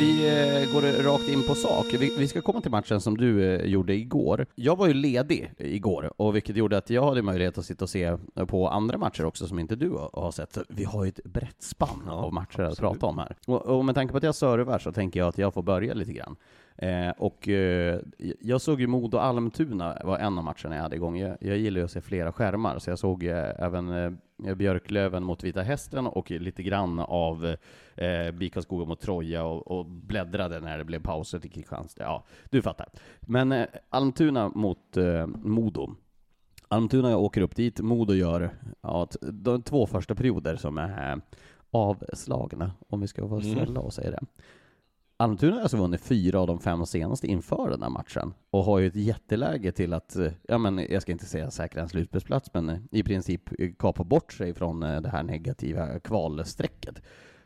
Vi eh, går rakt in på sak. Vi, ska komma till matchen som du eh, gjorde igår. Jag var ju ledig igår, och vilket gjorde att jag hade möjlighet att sitta och se på andra matcher också som inte du har sett. Så Vi har ju ett brett spann av matcher att prata om här. Och, och med tanke på att jag servar så tänker jag att jag får börja lite grann. Eh, och eh, jag såg ju Modo Almtuna var en av matcherna jag hade igång. Jag, jag gillar ju att se flera skärmar, så jag såg eh, även eh, Björklöven mot Vita Hästen och lite grann av eh, BIK Skoga mot Troja och, och bläddrade när det blev pauser till Kristianstad. Ja, du fattar. Men eh, Almtuna mot eh, Modo. Almtuna åker upp dit, Modo gör ja, de två första perioder som är eh, avslagna, om vi ska vara Mm. snälla och säga det. Almtuna har alltså vunnit fyra av de fem senaste inför den här matchen och har ju ett jätteläge till att, eh, ja men jag ska inte säga säkra en slutspelsplats, men eh, i princip eh, kapa bort sig från det här negativa kvalstrecket.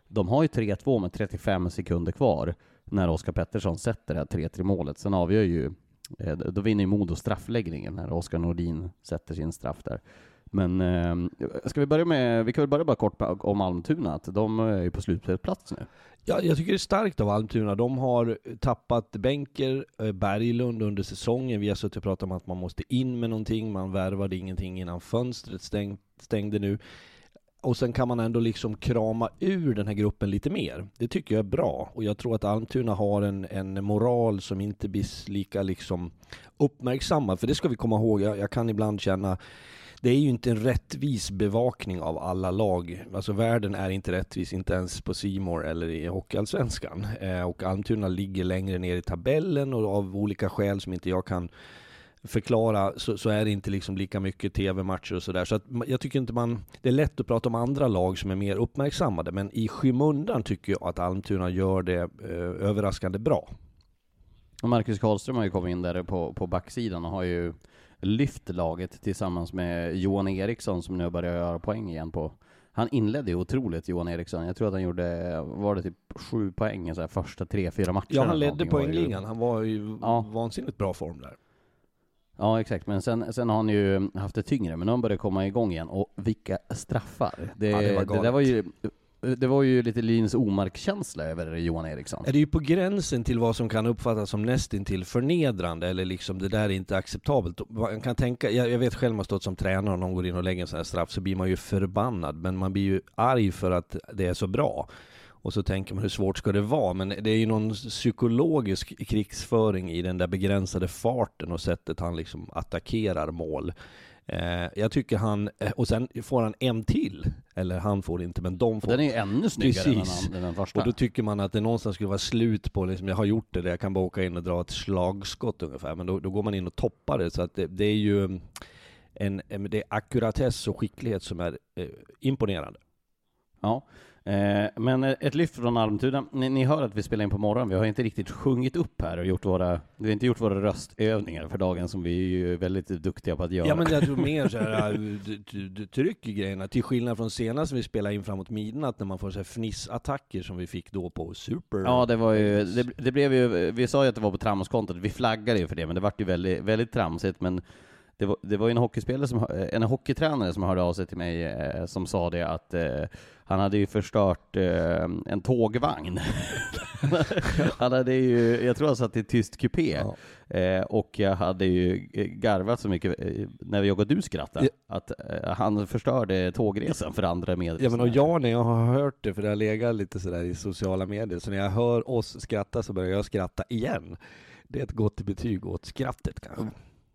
De har ju 3-2 med 35 sekunder kvar när Oskar Pettersson sätter det här 3-3 målet. Sen avgör ju, då vinner ju Modo straffläggningen när Oskar Nordin sätter sin straff där. Men eh, ska vi börja med, vi kan väl börja bara kort om Almtuna, att de eh, är ju på slutspelsplats nu. Ja, jag tycker det är starkt av Almtuna. De har eh, tappat Benker, eh, Berglund under säsongen. Vi har suttit och pratat om att man måste in med någonting. Man värvade ingenting innan fönstret stäng, stängde nu. Och sen kan man ändå liksom krama ur den här gruppen lite mer. Det tycker jag är bra. Och jag tror att Almtuna har en, en moral som inte blir lika liksom uppmärksammad. För det ska vi komma ihåg. Jag, jag kan ibland känna det är ju inte en rättvis bevakning av alla lag. Alltså världen är inte rättvis, inte ens på Simor eller i Hockeyallsvenskan. Eh, och Almtuna ligger längre ner i tabellen och av olika skäl som inte jag kan förklara så, så är det inte liksom lika mycket tv-matcher och sådär. Så att jag tycker inte man... Det är lätt att prata om andra lag som är mer uppmärksammade, men i skymundan tycker jag att Almtuna gör det eh, överraskande bra. Och Marcus Karlström har ju kommit in där på, på backsidan och har ju lyft laget tillsammans med Johan Eriksson som nu börjar göra poäng igen på han inledde ju otroligt, Johan Eriksson. Jag tror att han gjorde, var det typ sju poäng i så här första tre, fyra matcherna? Ja, han ledde poängligan. Han var ju Ja. vansinnigt bra form där. Ja, exakt. Men sen, sen har han ju haft det tyngre, men nu har han börjat komma igång igen. Och vilka straffar! Det, Ja, det var det, där galet. var ju, det var ju lite Linus Omark-känsla över Johan Eriksson. Är det ju på gränsen till vad som kan uppfattas som nästintill förnedrande eller liksom det där är inte acceptabelt. Man kan tänka, jag, jag vet själv man stått som tränare och någon går in och lägger en sån här straff så blir man ju förbannad men man blir ju arg för att det är så bra. Och så tänker man hur svårt ska det vara? Men det är ju någon psykologisk krigsföring i den där begränsade farten och sättet han liksom attackerar mål. Eh, jag tycker han, eh, och sen får han en till. Eller han får inte, men de får. Den är ju ännu snyggare än Precis. den, den första. Och då tycker man att det någonstans skulle vara slut på, liksom, jag har gjort det, där jag kan bara åka in och dra ett slagskott ungefär. Men då, då går man in och toppar det. Så att det, det är ju en, det är ackuratess och skicklighet som är eh, imponerande. Ja, men ett lyft från Almtuna. Ni, ni, hör att vi spelar in på morgonen. Vi har inte riktigt sjungit upp här och gjort våra, vi har inte gjort våra röstövningar för dagen som vi är ju väldigt duktiga på att göra. Ja men jag tror mer så här, du trycker grejerna. Till skillnad från senast vi spelade in framåt midnatt när man får så här fnissattacker som vi fick då på Super. Ja det var ju, det, det blev ju, vi sa ju att det var på tramskontot, vi flaggade ju för det, men det vart ju väldigt, väldigt tramsigt. Men det var, det var en hockeyspelare, som, en hockeytränare som hörde av sig till mig eh, som sa det att eh, han hade ju förstört eh, en tågvagn. han hade ju, jag tror han satt i tyst kupé. Ja. Eh, och jag hade ju garvat så mycket eh, när jag och du skrattade, ja. att eh, han förstörde tågresan för andra med. Ja men och jag när jag har hört det, för det har legat lite sådär i sociala medier, så när jag hör oss skratta så börjar jag skratta igen. Det är ett gott betyg åt skrattet kanske.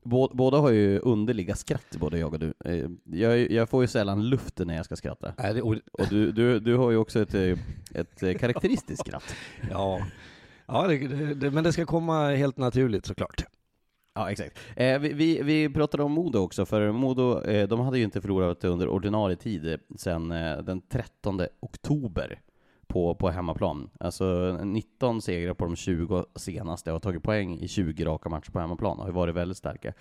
Båda har ju underliga skratt, både jag och du. Eh, jag, jag får ju sällan luften när jag ska skratta. Nej, det, och du, du, du har ju också ett, eh, ett eh, karaktäristiskt skratt. Ja, ja det, det, men det ska komma helt naturligt såklart. Ja, exakt. Eh, vi, vi, vi, pratade om Modo också, för Modo, eh, de hade ju inte förlorat under ordinarie tid sedan eh, den 13 oktober på, på hemmaplan. Alltså 19 segrar på de 20 senaste och har tagit poäng i 20 raka matcher på hemmaplan och har varit väldigt starka.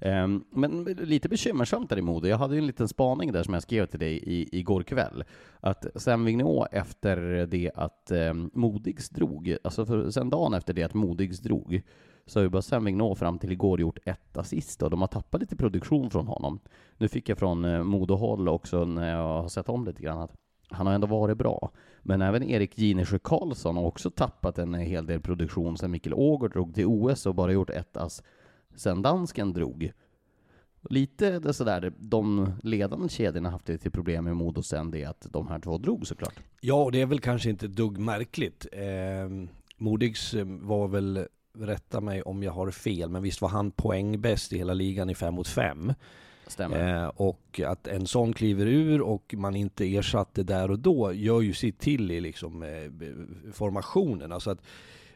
Um, men lite bekymmersamt där i Modo. Jag hade ju en liten spaning där som jag skrev till dig i, igår kväll. Att sen Vigneault efter det att um, Modigs drog, alltså för, sen dagen efter det att Modigs drog, så har ju bara Sam Vigneault fram till igår gjort ett assist och de har tappat lite produktion från honom. Nu fick jag från eh, Modo-håll också när jag har sett om lite grann att han har ändå varit bra. Men även Erik Ginesjö Karlsson har också tappat en hel del produktion sen Mikkel Ågård drog till OS och bara gjort ett ass sen dansken drog. Lite det sådär, de ledande kedjorna haft lite problem med Modo sen det att de här två drog såklart. Ja, och det är väl kanske inte ett dugg märkligt. Eh, Modigs ehm, var väl, rätta mig om jag har fel, men visst var han poängbäst i hela ligan i fem mot fem. Eh, och att en sån kliver ur och man inte ersatte där och då gör ju sitt till i liksom, eh, formationen. Alltså att,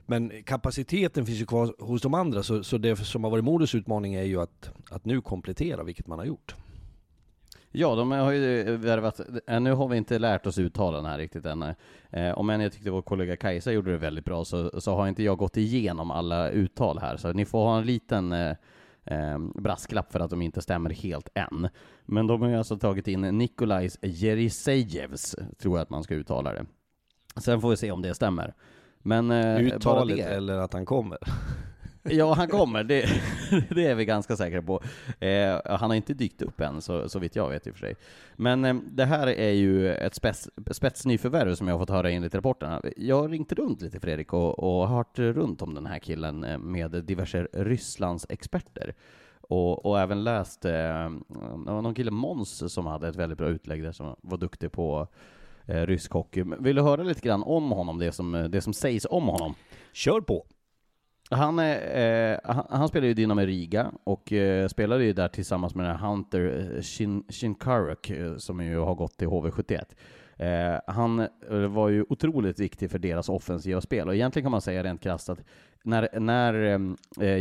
men kapaciteten finns ju kvar hos de andra, så, så det som har varit Modos utmaning är ju att, att nu komplettera, vilket man har gjort. Ja, de har ju värvat, eh, nu har vi inte lärt oss uttala den här riktigt än. Eh, om än jag tyckte vår kollega Kajsa gjorde det väldigt bra, så, så har inte jag gått igenom alla uttal här, så ni får ha en liten eh, eh, brasklapp för att de inte stämmer helt än. Men de har ju alltså tagit in Nikolajs Jerisejevs, tror jag att man ska uttala det. Sen får vi se om det stämmer. Men eh, Uttalet eller att han kommer? Ja, han kommer, det, det, är vi ganska säkra på. Eh, han har inte dykt upp än, så, så vitt jag vet i och för sig. Men eh, det här är ju ett spets, spetsnyförvärv som jag har fått höra enligt rapporterna. Jag har ringt runt lite Fredrik och, och hört runt om den här killen eh, med diverse Rysslands experter. Och, och, även läst, eh, det var någon kille, Måns, som hade ett väldigt bra utlägg där, som var duktig på eh, rysk hockey. Vill du höra lite grann om honom, det som, det som sägs om honom? Kör på! Han, eh, han, han spelar ju Dynamo Riga och eh, spelade ju där tillsammans med den här Hunter eh, Shin, Shinkaruk eh, som ju har gått till HV71. Eh, han eh, var ju otroligt viktig för deras offensiva spel och egentligen kan man säga rent krasst att när, när ehm, eh,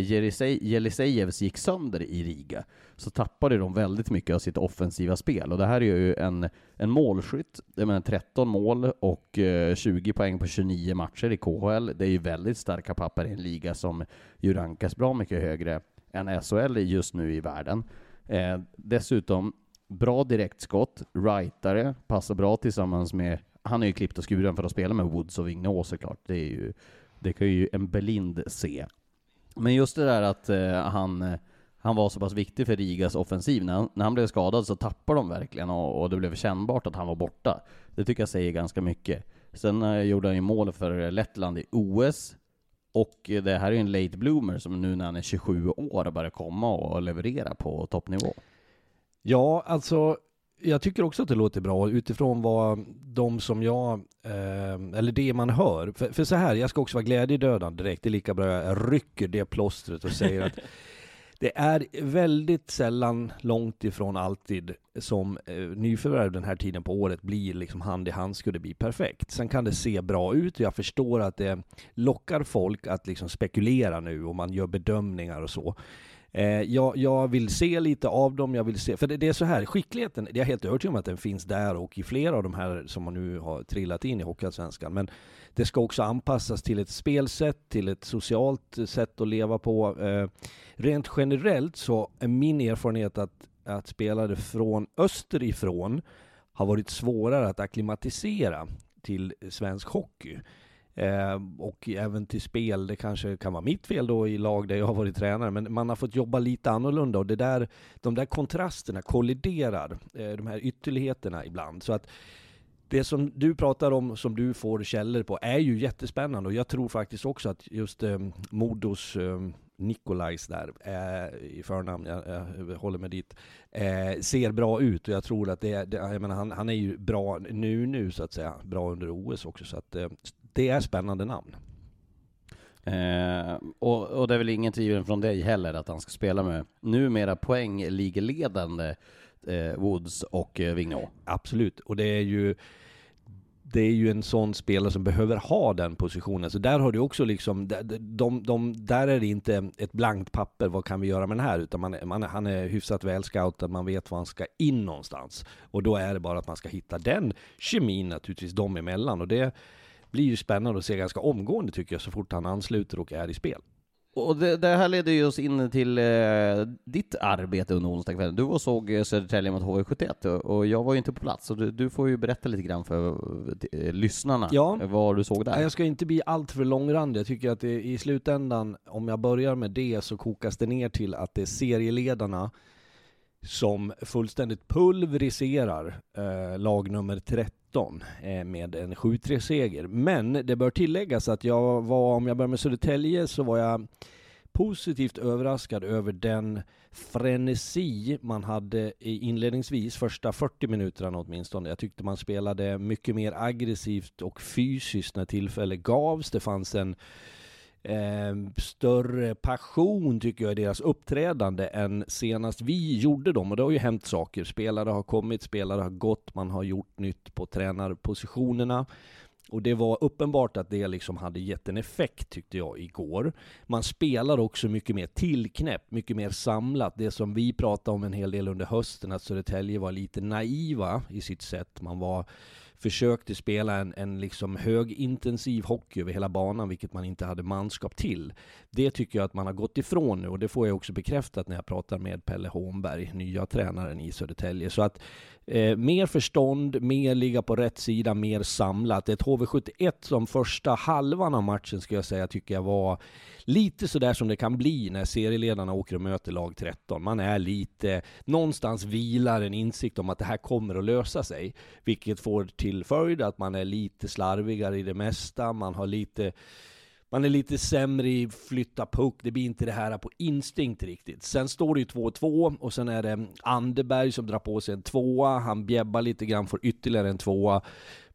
Jelisejevs gick sönder i Riga så tappade de väldigt mycket av sitt offensiva spel och det här är ju en, en målskytt, jag menar 13 mål och eh, 20 poäng på 29 matcher i KHL. Det är ju väldigt starka papper i en liga som ju rankas bra mycket högre än SHL just nu i världen. Eh, dessutom bra direktskott, rightare, passar bra tillsammans med, han är ju klippt och skuren för att spela med Woods och Vigneault såklart, det är ju, det kan ju en blind se. Men just det där att eh, han, eh, han var så pass viktig för Rigas offensiv, när han, när han blev skadad så tappade de verkligen och, och, det blev kännbart att han var borta. Det tycker jag säger ganska mycket. Sen eh, gjorde han ju mål för Lettland i OS, och det här är ju en late bloomer som nu när han är 27 år börjar komma och leverera på toppnivå. Ja, alltså jag tycker också att det låter bra utifrån vad de som jag, eh, eller det man hör. För, för, så här, jag ska också vara glädjedödande direkt. Det är lika bra jag rycker det plåstret och säger att det är väldigt sällan, långt ifrån alltid, som eh, nyförvärv den här tiden på året blir liksom hand i hand skulle bli perfekt. Sen kan det se bra ut. och Jag förstår att det lockar folk att liksom spekulera nu och man gör bedömningar och så. Eh, jag, jag, vill se lite av dem, jag vill se, för det, det, är så här, skickligheten, jag är helt övertygad om att den finns där och i flera av de här som man nu har trillat in i Hockeyallsvenskan. Men det ska också anpassas till ett spelsätt, till ett socialt sätt att leva på. Eh, rent generellt så är min erfarenhet att, att spelare från österifrån har varit svårare att akklimatisera till svensk hockey. Eh, och även till spel, det kanske kan vara mitt fel då i lag där jag har varit tränare, men man har fått jobba lite annorlunda och det där, de där kontrasterna kolliderar, eh, de här ytterligheterna ibland. Så att det som du pratar om, som du får källor på, är ju jättespännande och jag tror faktiskt också att just eh, Modos eh, Nikolajs där, eh, i förnamn, jag, jag håller mig dit, eh, ser bra ut och jag tror att det, det jag menar, han, han är ju bra nu nu så att säga, bra under OS också så att eh, det är spännande namn. Eh, och, och, det är väl ingen tvivel från dig heller att han ska spela med numera poängligeledande eh, Woods och eh, Vigneault? Absolut, och det är ju det är ju en sån spelare som behöver ha den positionen. Så där har du också liksom, de, de, där är det inte ett blankt papper, vad kan vi göra med den här? Utan man, man, han är hyfsat välscoutad, man vet var han ska in någonstans. Och då är det bara att man ska hitta den kemin naturligtvis, dem emellan. Och det blir ju spännande att se ganska omgående tycker jag, så fort han ansluter och är i spel. Och det, det här leder ju oss in till eh, ditt arbete under onsdagskvällen. Du och såg eh, Södertälje mot HV71 och, jag var ju inte på plats, så du, du får ju berätta lite grann för eh, lyssnarna ja. vad du såg där. Jag ska inte bli alltför långrandig. Jag tycker att det, i slutändan, om jag börjar med det, så kokas det ner till att det är serieledarna som fullständigt pulveriserar eh, lag nummer 30 19 eh, med en 7-3 seger. Men det bör tilläggas att jag var, om jag börjar med Södertälje, så var jag positivt överraskad över den frenesi man hade inledningsvis, första 40 minuterna åtminstone. Jag tyckte man spelade mycket mer aggressivt och fysiskt när tillfälle gavs. Det fanns en eh, större passion tycker jag i deras uppträdande än senast vi gjorde dem. Och det har ju hänt saker. Spelare har kommit, spelare har gått, man har gjort nytt på tränarpositionerna. Och det var uppenbart att det liksom hade gett en effekt tyckte jag igår. Man spelar också mycket mer tillknäppt, mycket mer samlat. Det som vi pratade om en hel del under hösten, att Södertälje var lite naiva i sitt sätt. Man var försökte spela en, en liksom högintensiv hockey över hela banan, vilket man inte hade manskap till. Det tycker jag att man har gått ifrån nu och det får jag också bekräftat när jag pratar med Pelle Holmberg, nya tränaren i Södertälje. Så att eh, mer förstånd, mer ligga på rätt sida, mer samlat. Ett HV71 som första halvan av matchen skulle jag säga tycker jag var lite sådär som det kan bli när serieledarna åker och möter lag 13. Man är lite, någonstans vilar en insikt om att det här kommer att lösa sig, vilket får till följd att man är lite slarvigare i det mesta, man har lite man är lite sämre i flytta puck, det blir inte det här på instinkt riktigt. Sen står det ju 2-2 och sen är det Anderberg som drar på sig en tvåa, han bjäbbar lite grann, får ytterligare en tvåa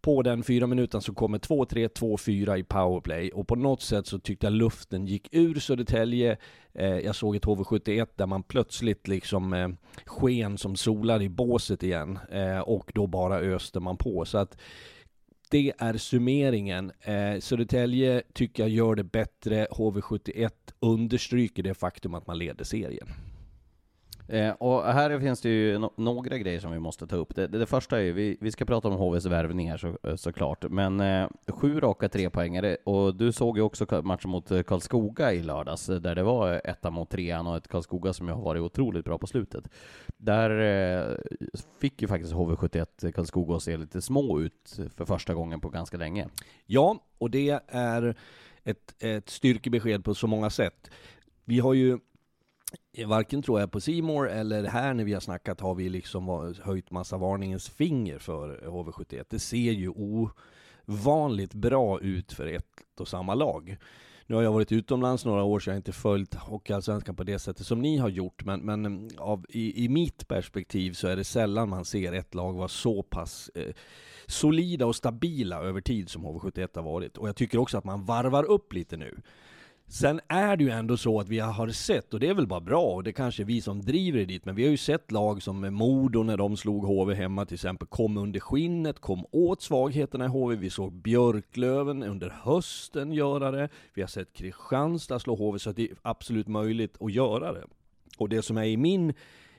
på den fyra minuten så kommer 2-3, 2-4 i powerplay och på något sätt så tyckte jag luften gick ur Södertälje. Eh, jag såg ett HV71 där man plötsligt liksom eh, sken som solar i båset igen eh, och då bara öste man på. Så att det är summeringen. Eh, Södertälje tycker jag gör det bättre. HV71 understryker det faktum att man leder serien. Eh, och här finns det ju no några grejer som vi måste ta upp. Det, det, det första är ju, vi, vi ska prata om HVs värvningar så, eh, såklart, men eh, sju raka trepoängare, och du såg ju också matchen mot eh, Karlskoga i lördags, eh, där det var etta mot trean och ett Karlskoga som ju har varit otroligt bra på slutet. Där eh, fick ju faktiskt HV71 Karlskoga att se lite små ut för första gången på ganska länge. Ja, och det är ett, ett styrkebesked på så många sätt. Vi har ju varken tror jag på Simor eller här när vi har snackat har vi liksom höjt massa varningens finger för HV71. Det ser ju ovanligt bra ut för ett och samma lag. Nu har jag varit utomlands några år så jag har inte följt Hockeyallsvenskan på det sättet som ni har gjort, men, men av, i, i mitt perspektiv så är det sällan man ser ett lag vara så pass eh, solida och stabila över tid som HV71 har varit. Och jag tycker också att man varvar upp lite nu. Sen är det ju ändå så att vi har sett, och det är väl bara bra, och det kanske är vi som driver det dit, men vi har ju sett lag som Modo när de slog HV hemma till exempel, kom under skinnet, kom åt svagheterna i HV. Vi såg Björklöven under hösten göra det. Vi har sett Kristianstad slå HV, så att det är absolut möjligt att göra det. Och det som är i min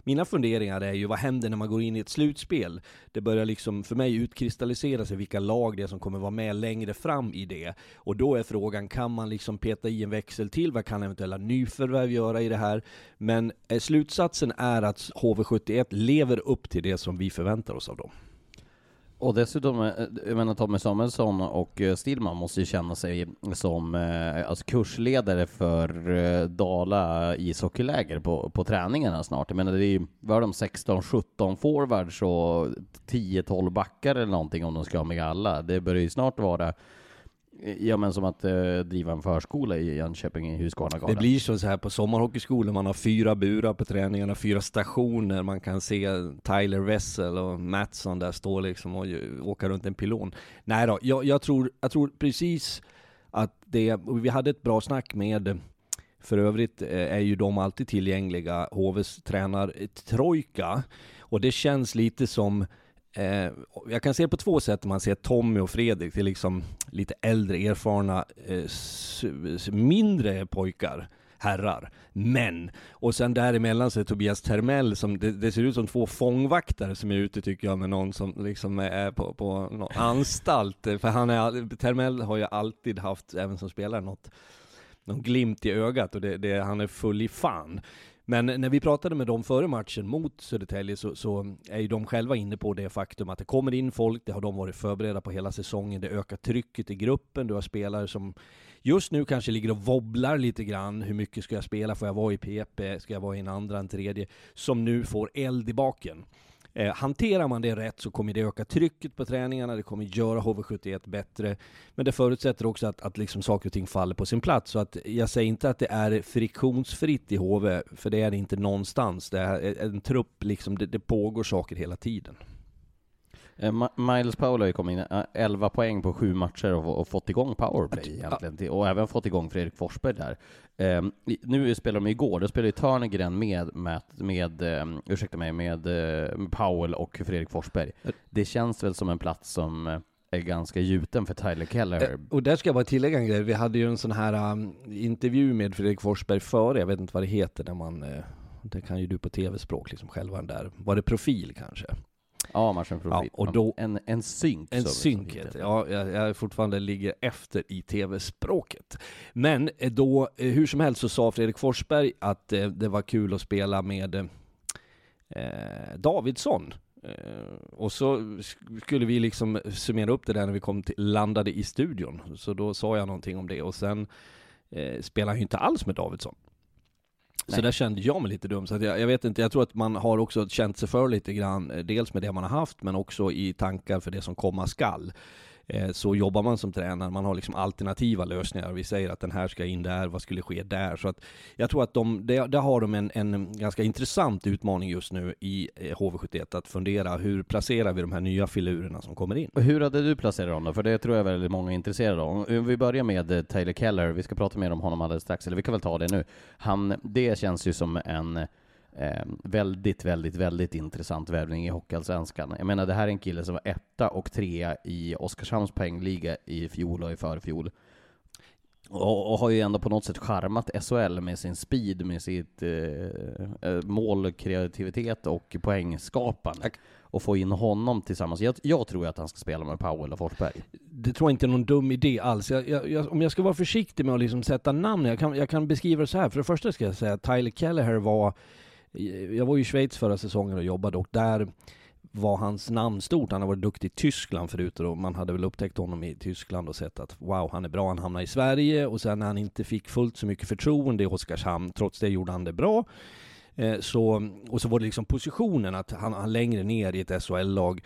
mina funderingar är ju vad händer när man går in i ett slutspel? Det börjar liksom för mig utkristallisera sig vilka lag det är som kommer vara med längre fram i det. Och då är frågan, kan man liksom peta i en växel till? Vad kan eventuella nyförvärv göra i det här? Men eh, slutsatsen är att HV71 lever upp till det som vi förväntar oss av dem. Och dessutom, eh, jag menar Tommy Samuelsson och eh, Stillman måste ju känna sig som eh, alltså kursledare för Dala ishockeyläger på, på träningarna snart. Jag menar, det är ju, vad är de, 16-17 forwards och 10-12 backar eller någonting om de ska ha med alla. Det börjar ju snart vara Ja men som att eh, driva en förskola i Jönköping i Husqvarnagatan. Det blir så här på sommarhockeyskolan, man har fyra burar på träningarna, fyra stationer, man kan se Tyler Wessel och Mattsson där stå liksom och åka runt en pilon. Nej då, jag, jag, tror, jag tror precis att det, vi hade ett bra snack med för övrigt eh, är ju de alltid tillgängliga, HVs tränartrojka. Och det känns lite som Eh, jag kan se det på två sätt man ser Tommy och Fredrik, det är liksom lite äldre, erfarna, eh, mindre pojkar, herrar, män. Och sen däremellan så är Tobias Termell som, det, det, ser ut som två fångvaktare som är ute tycker jag med någon som liksom är på, på någon anstalt. Eh, för han är, Termell har ju alltid haft, även som spelare, något någon glimt i ögat och det, det, han är full i fan. Men när vi pratade med dem före matchen mot Södertälje så, så, är ju de själva inne på det faktum att det kommer in folk, det har de varit förberedda på hela säsongen, det ökar trycket i gruppen, du har spelare som just nu kanske ligger och wobblar lite grann, hur mycket ska jag spela, får jag vara i PP, ska jag vara i en andra, en tredje, som nu får eld i baken. Eh, hanterar man det rätt så kommer det öka trycket på träningarna, det kommer göra HV71 bättre. Men det förutsätter också att, att liksom saker och ting faller på sin plats. Så att jag säger inte att det är friktionsfritt i HV, för det är det inte någonstans. Det är en trupp, liksom, det, det pågår saker hela tiden. Eh, Miles Powell har ju kommit in 11 eh, poäng på sju matcher och, och fått igång powerplay egentligen, ja. och även fått igång Fredrik Forsberg där. Um, nu spelar de igår, då spelade ju Törnegren med, med, med um, ursäkta mig, med uh, Powell och Fredrik Forsberg. Det känns väl som en plats som är ganska gjuten för Tyler Keller. Och där ska jag bara tillägga en grej. Vi hade ju en sån här um, intervju med Fredrik Forsberg före, jag vet inte vad det heter när man, uh, det kan ju du på tv-språk liksom själva den där, var det profil kanske? Ja, matchen profil. Ja, och då, en, en synk. En synk Ja, jag, jag fortfarande ligger efter i tv-språket. Men eh, då, eh, hur som helst så sa Fredrik Forsberg att eh, det var kul att spela med eh, Davidsson. Och så skulle vi liksom summera upp det där när vi kom till, landade i studion. Så då sa jag någonting om det och sen eh, spelade han ju inte alls med Davidsson. Så där kände jag mig lite dum. Så jag, jag, vet inte, jag tror att man har också känt sig för lite grann, eh, dels med det man har haft, men också i tankar för det som komma skall. Eh, så jobbar man som tränare, man har liksom alternativa lösningar. Vi säger att den här ska in där, vad skulle ske där? Så att jag tror att de, där har de en, en ganska intressant utmaning just nu i eh, HV71, att fundera hur placerar vi de här nya filurerna som kommer in? Hur hade du placerat dem då? För det tror jag väldigt många är intresserade av. Om vi börjar med eh, Taylor Keller, vi ska prata mer om honom alldeles strax, eller vi kan väl ta det nu. Han, det känns ju som en Eh, väldigt, väldigt, väldigt intressant värvning i Hockeyallsvenskan. Jag menar, det här är en kille som var etta och trea i Oskarshamns poängliga i fjol och i förfjol. Och, och, har ju ändå på något sätt charmat SHL med sin speed, med sitt eh, eh målkreativitet och poängskapande. Och få in honom tillsammans. Jag, jag, tror att han ska spela med Powell och Forsberg. Det tror jag inte är någon dum idé alls. Jag, jag, om jag ska vara försiktig med att liksom sätta namn, jag kan, jag kan beskriva det så här. För det första ska jag säga att Tyler Kelleher var jag var ju i Schweiz förra säsongen och jobbade och där var hans namn stort. Han har varit duktig i Tyskland förut och man hade väl upptäckt honom i Tyskland och sett att wow, han är bra. Han hamnar i Sverige och sen när han inte fick fullt så mycket förtroende i Oskarshamn, trots det gjorde han det bra. Eh, så, och så var det liksom positionen, att han, han längre ner i ett SHL-lag.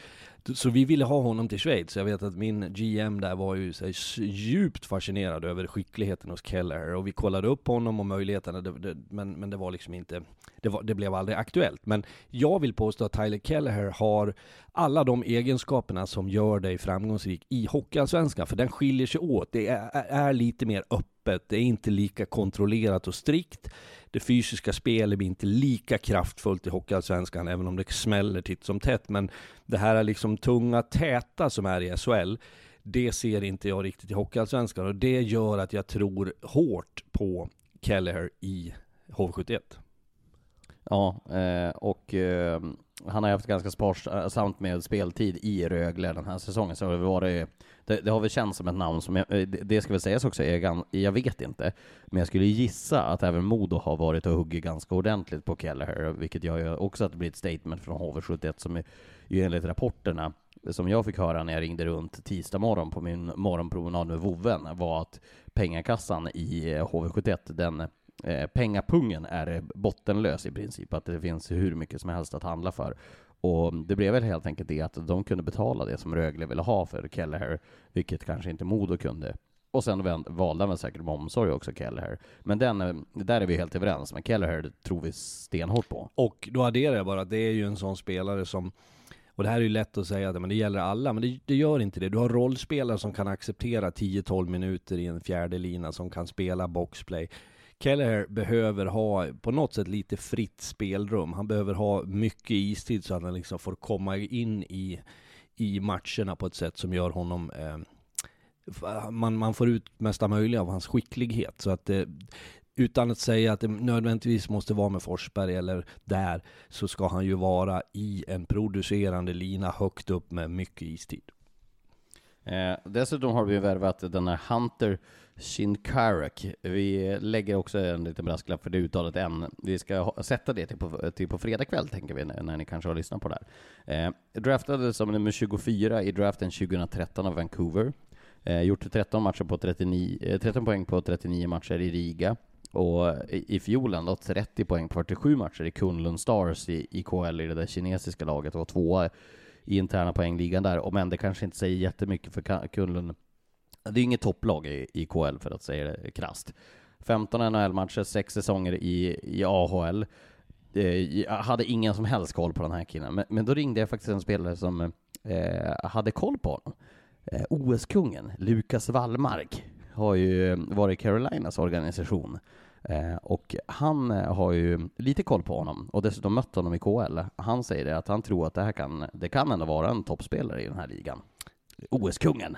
Så vi ville ha honom till Schweiz. Jag vet att min GM där var ju så djupt fascinerad över skickligheten hos Keller och vi kollade upp honom och möjligheterna, det, det, men, men det var liksom inte, det, var, det, blev aldrig aktuellt. Men jag vill påstå att Tyler Keller har alla de egenskaperna som gör dig framgångsrik i Hockeyallsvenskan, för den skiljer sig åt. Det är, är lite mer öppet, det är inte lika kontrollerat och strikt det fysiska spelet blir inte lika kraftfullt i Hockeyallsvenskan, även om det smäller titt som tätt. Men det här är liksom tunga, täta som är i SHL, det ser inte jag riktigt i Hockeyallsvenskan. Och det gör att jag tror hårt på Kelleher i HV71. Ja, eh, och eh, han har haft ganska sparsamt med speltid i Rögle den här säsongen, så det, var det, det, det har väl känts som ett namn som, jag, eh, det, det ska väl sägas också, jag, jag vet inte, men jag skulle gissa att även Modo har varit och huggit ganska ordentligt på Kelleher, vilket gör ju också att det blir ett statement från HV71 som är, ju enligt rapporterna som jag fick höra när jag ringde runt tisdag morgon på min morgonpromenad med vovven var att pengakassan i eh, HV71, den eh, pengapungen är bottenlös i princip, att det finns hur mycket som helst att handla för. Och det blev väl helt enkelt det att de kunde betala det som Rögle ville ha för Kelleher, vilket kanske inte Modo kunde. Och sen valde han väl säkert med omsorg också, Kelleher. Men den, eh, där är vi helt överens, men Kelleher tror vi stenhårt på. Och då adderar jag bara att det är ju en sån spelare som och det här är ju lätt att säga, men det gäller alla, men det, det gör inte det. Du har rollspelare som kan acceptera 10-12 minuter i en fjärde lina, som kan spela boxplay. Kelleher behöver ha på något sätt lite fritt spelrum. Han behöver ha mycket istid så att han liksom får komma in i, i matcherna på ett sätt som gör honom eh, man, man får ut mesta möjliga av hans skicklighet. Så att eh, utan att säga att det nödvändigtvis måste vara med Forsberg eller där, så ska han ju vara i en producerande lina högt upp med mycket istid. Eh, dessutom har vi värvat den här Hunter Shinkarak. Vi lägger också en liten brasklapp för det uttalet än. Vi ska ha, sätta det till på, till på fredag kväll, tänker vi, när ni kanske har lyssnat på det här. Eh, draftades som nummer 24 i draften 2013 av Vancouver. Eh, gjort 13, matcher på 39, 13 eh, poäng på 39 matcher i Riga. Och i fjol ändå 30 poäng på 47 matcher i Kunlund Stars i, i KL i det där kinesiska laget och tvåa i interna poängligan där. Och men det kanske inte säger jättemycket för Kunlund det är inget topplag i, i KL för att säga det krasst. 15 NHL-matcher, 6 säsonger i, i AHL. Eh, jag hade ingen som helst koll på den här killen, men, men då ringde jag faktiskt en spelare som eh, hade koll på honom. Eh, OS-kungen, Lukas Wallmark har ju varit Carolinas organisation. Eh, och han eh, har ju lite koll på honom och dessutom mött honom i KL. Han säger det att han tror att det här kan, det kan ändå vara en toppspelare i den här ligan. OS-kungen,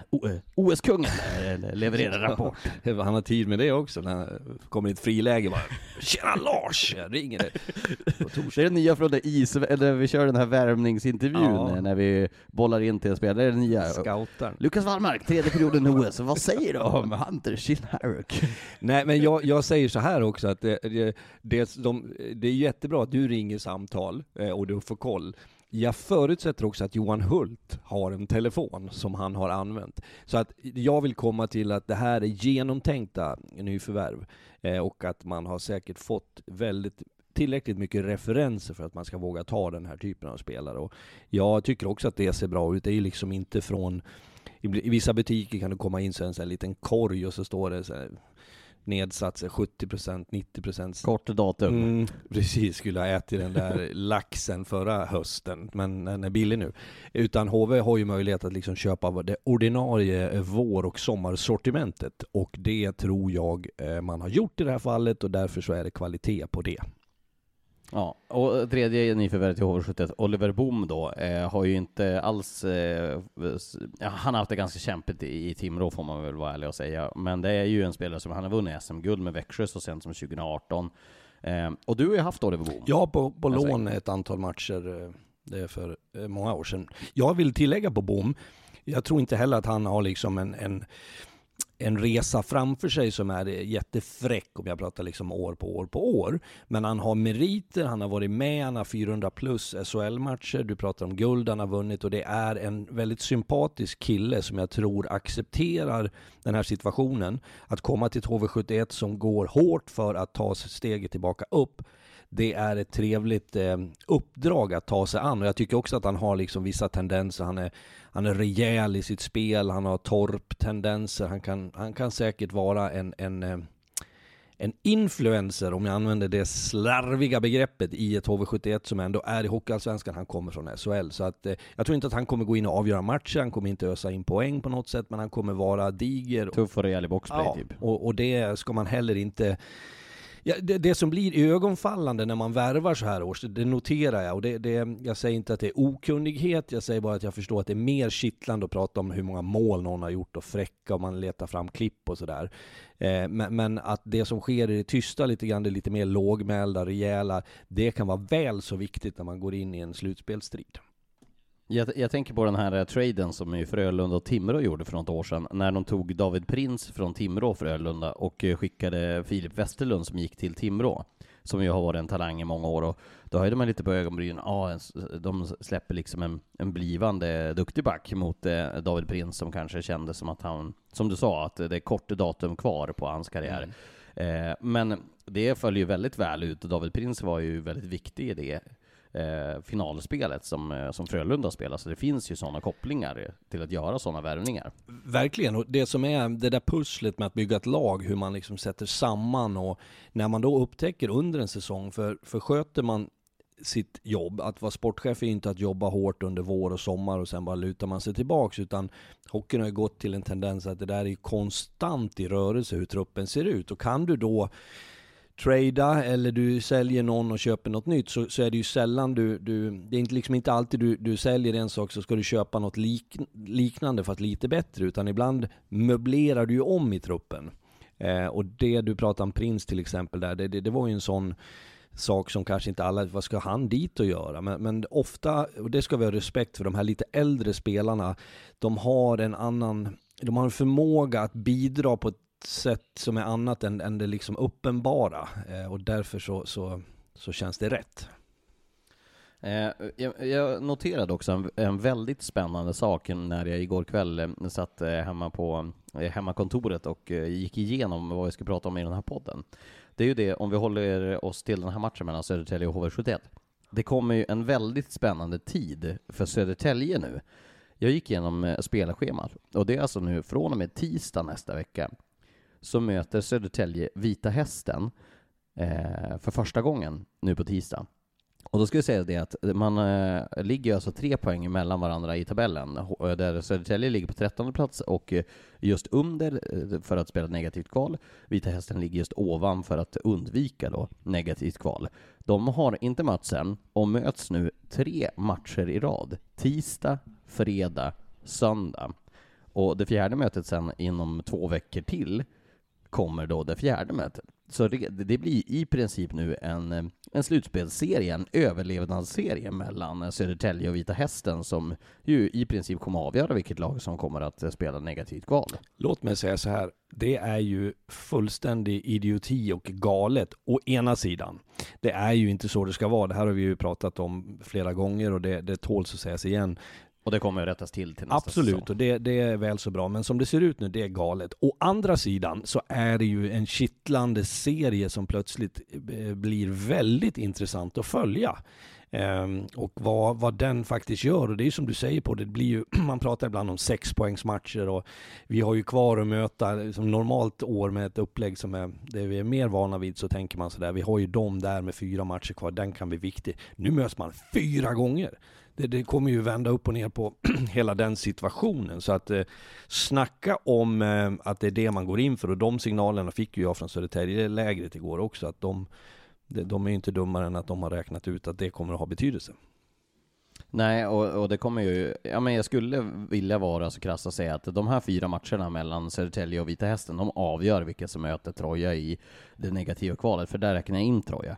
OS-kungen eh, levererar rapport. Han har tid med det också när han kommer i ett friläge bara Tjena Lars! Jag ringer det. Det är det nya från det is, eller vi kör den här värmningsintervjun ja. när vi bollar in till spelare, det är det nya. Scoutar. Lukas Wallmark, tredje perioden i OS, vad säger du om Hunter Shinharuk? Nej men jag, jag säger så här också att det, det, det, de, det är jättebra att du ringer samtal eh, och du får koll. Jag förutsätter också att Johan Hult har en telefon som han har använt. Så att jag vill komma till att det här är genomtänkta nyförvärv eh, och att man har säkert fått väldigt tillräckligt mycket referenser för att man ska våga ta den här typen av spelare. Och jag tycker också att det ser bra ut. Det är ju liksom inte från... I vissa butiker kan du komma in så en sån här liten korg och så står det så här, nedsatt 70%, 90% Kort datum. Mm, precis, skulle ha ätit den där laxen förra hösten, men den är billig nu. Utan HV har ju möjlighet att liksom köpa det ordinarie vår och sommarsortimentet och det tror jag eh, man har gjort i det här fallet och därför så är det kvalitet på det. Ja, och tredje nyförvärvet i HV71, Oliver Boom då, eh, har ju inte alls... Eh, han har haft det ganska kämpigt i, i Timrå får man väl vara ärlig och säga, men det är ju en spelare som han har vunnit SM-guld med Växjö så sent som 2018. Eh, och du har ju haft Oliver Boom. Ja, på, på lån ett antal matcher, eh, det är för eh, många år sedan. Jag vill tillägga på Boom, jag tror inte heller att han har liksom en, en en resa framför sig som är jättefräck om jag pratar liksom år på år på år. Men han har meriter, han har varit med, han har 400 plus SHL-matcher, du pratar om guld han har vunnit och det är en väldigt sympatisk kille som jag tror accepterar den här situationen. Att komma till ett HV71 som går hårt för att ta steget tillbaka upp det är ett trevligt eh, uppdrag att ta sig an och jag tycker också att han har liksom vissa tendenser. Han är, han är rejäl i sitt spel, han har torp-tendenser, han kan, han kan säkert vara en, en, eh, en influencer, om jag använder det slarviga begreppet, i ett HV71 som ändå är i Hockeyallsvenskan. Han kommer från SHL. Så att, eh, jag tror inte att han kommer gå in och avgöra matcher, han kommer inte ösa in poäng på något sätt, men han kommer vara diger. Tuff och rejäl i boxplay ja, typ. Och, och det ska man heller inte Ja, det, det, som blir ögonfallande när man värvar så här års, det noterar jag. Och det, det, jag säger inte att det är okunnighet, jag säger bara att jag förstår att det är mer kittlande att prata om hur många mål någon har gjort och fräcka och man letar fram klipp och sådär. Eh, men, men, att det som sker i det tysta lite grann, det lite mer lågmälda, rejäla, det kan vara väl så viktigt när man går in i en slutspelsstrid. Jag, jag, tänker på den här uh, traden som ju Frölunda och Timrå gjorde för något år sedan, när de tog David Prins från Timrå och Frölunda och uh, skickade Filip Westerlund som gick till Timrå, som ju har varit en talang i många år. Och då höjde man lite på ögonbrynen, ja, de släpper liksom en, en blivande duktig back mot uh, David Prins som kanske kände som att han, som du sa, att det är kort datum kvar på hans karriär. Mm. men det följer ju väldigt väl ut och David Prins var ju väldigt viktig i det eh, finalspelet som, eh, som Frölunda spelar, så det finns ju sådana kopplingar till att göra sådana värvningar. Verkligen, och det som är det där pusslet med att bygga ett lag, hur man liksom sätter samman och när man då upptäcker under en säsong, för, för sköter man sitt jobb. Att vara sportchef är inte att jobba hårt under vår och sommar och sen bara lutar man sig tillbaks. Utan hockeyn har ju gått till en tendens att det där är konstant i rörelse hur truppen ser ut. Och kan du då trada eller du säljer någon och köper något nytt så, så är det ju sällan du, du det är inte, liksom inte alltid du, du säljer en sak så ska du köpa något lik, liknande fast lite bättre utan ibland möblerar du ju om i truppen. Eh, och det du pratar om Prins till exempel där, det, det, det var ju en sån sak som kanske inte alla, vad ska han dit och göra? Men, men ofta, och det ska vi ha respekt för, de här lite äldre spelarna, de har en annan, de har en förmåga att bidra på ett sätt som är annat än, än det liksom uppenbara. Eh, och därför så, så, så känns det rätt. Eh, jag, jag, noterade också en, en, väldigt spännande sak när jag igår kväll eh, satt eh, hemma på eh, hemmakontoret och eh, gick igenom vad vi ska prata om i den här podden. Det är ju det, om vi håller oss till den här matchen mellan Södertälje och HV71. Det kommer ju en väldigt spännande tid för Södertälje nu. Jag gick igenom eh, spelarschemat och det är alltså nu från och med tisdag nästa vecka så möter Södertälje Vita Hästen eh, för första gången nu på tisdag. Och då skulle jag säga det att man eh, ligger alltså tre poäng mellan varandra i tabellen, eh, där Södertälje ligger på trettonde plats och eh, just under eh, för att spela negativt kval. Vita Hästen ligger just ovan för att undvika då negativt kval. De har inte mötts än och möts nu tre matcher i rad. Tisdag, fredag, söndag. Och det fjärde mötet sen inom två veckor till kommer då det fjärde mötet. Så det, det blir i princip nu en, en slutspelsserie, en överlevnadsserie mellan Södertälje och Vita Hästen som ju i princip kommer att avgöra vilket lag som kommer att spela negativt kval. Låt mig säga så här, det är ju fullständig idioti och galet å ena sidan. Det är ju inte så det ska vara, det här har vi ju pratat om flera gånger och det, det tåls att sägas igen. Och det kommer att rättas till till nästa Absolut, säsong. och det, det, är väl så bra. Men som det ser ut nu, det är galet. Å andra sidan så är det ju en kittlande serie som plötsligt eh, blir väldigt intressant att följa. Um, och vad, vad den faktiskt gör. Och det är som du säger på det blir ju, man pratar ibland om sexpoängsmatcher och vi har ju kvar att möta, som normalt år med ett upplägg som är, det vi är mer vana vid så tänker man sådär, vi har ju dem där med fyra matcher kvar, den kan bli viktig. Nu möts man fyra gånger det, det, kommer ju vända upp och ner på hela den situationen. Så att eh, snacka om eh, att det är det man går in för och de signalerna fick ju jag från Södertälje-lägret igår också. Att de, de är inte dummare än att de har räknat ut att det kommer att ha betydelse. Nej, och, och, det kommer ju, ja men jag skulle vilja vara så krass och säga att de här fyra matcherna mellan Södertälje och Vita Hästen, de avgör vilka som möter Troja i det negativa kvalet, för där räknar jag in Troja.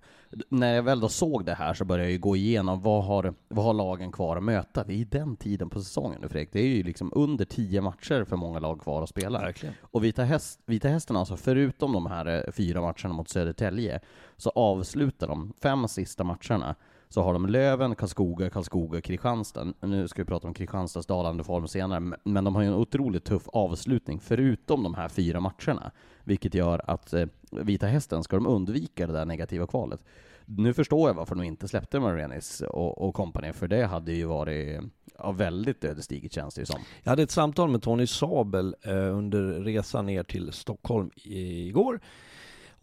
När jag väl då såg det här så började jag ju gå igenom vad har, vad har lagen kvar att möta? Det är i den tiden på säsongen nu Fredrik, det är ju liksom under tio matcher för många lag kvar att spela. Verkligen. Och Vita, Häst, Vita Hästen alltså, förutom de här eh, fyra matcherna mot Södertälje, så avslutar de fem sista matcherna så har de Löven, Karlskoga, Karlskoga, Kristianstad. Nu ska vi prata om Kristianstads dalande form senare, men de har ju en otroligt tuff avslutning förutom de här fyra matcherna, vilket gör att eh, Vita Hästen ska de undvika det där negativa kvalet. Nu förstår jag varför de inte släppte Marenis och, kompani, för det hade ju varit ja, väldigt ödesdigert känns det ju som. Jag hade ett samtal med Tony Sabel eh, under resan ner till Stockholm igår.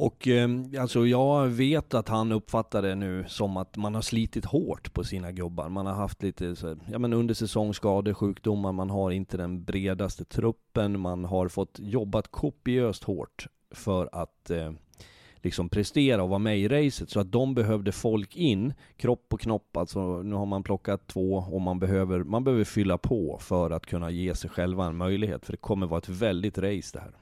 Och ehm, alltså jag vet att han uppfattar det nu som att man har slitit hårt på sina gubbar. Man har haft lite så, ja men under säsongsskador, sjukdomar, man har inte den bredaste truppen, man har fått jobbat kopiöst hårt för att eh, liksom prestera och vara med i racet. Så att de behövde folk in, kropp och knopp. Alltså nu har man plockat två och man behöver, man behöver fylla på för att kunna ge sig själva en möjlighet. För det kommer vara ett väldigt race det här.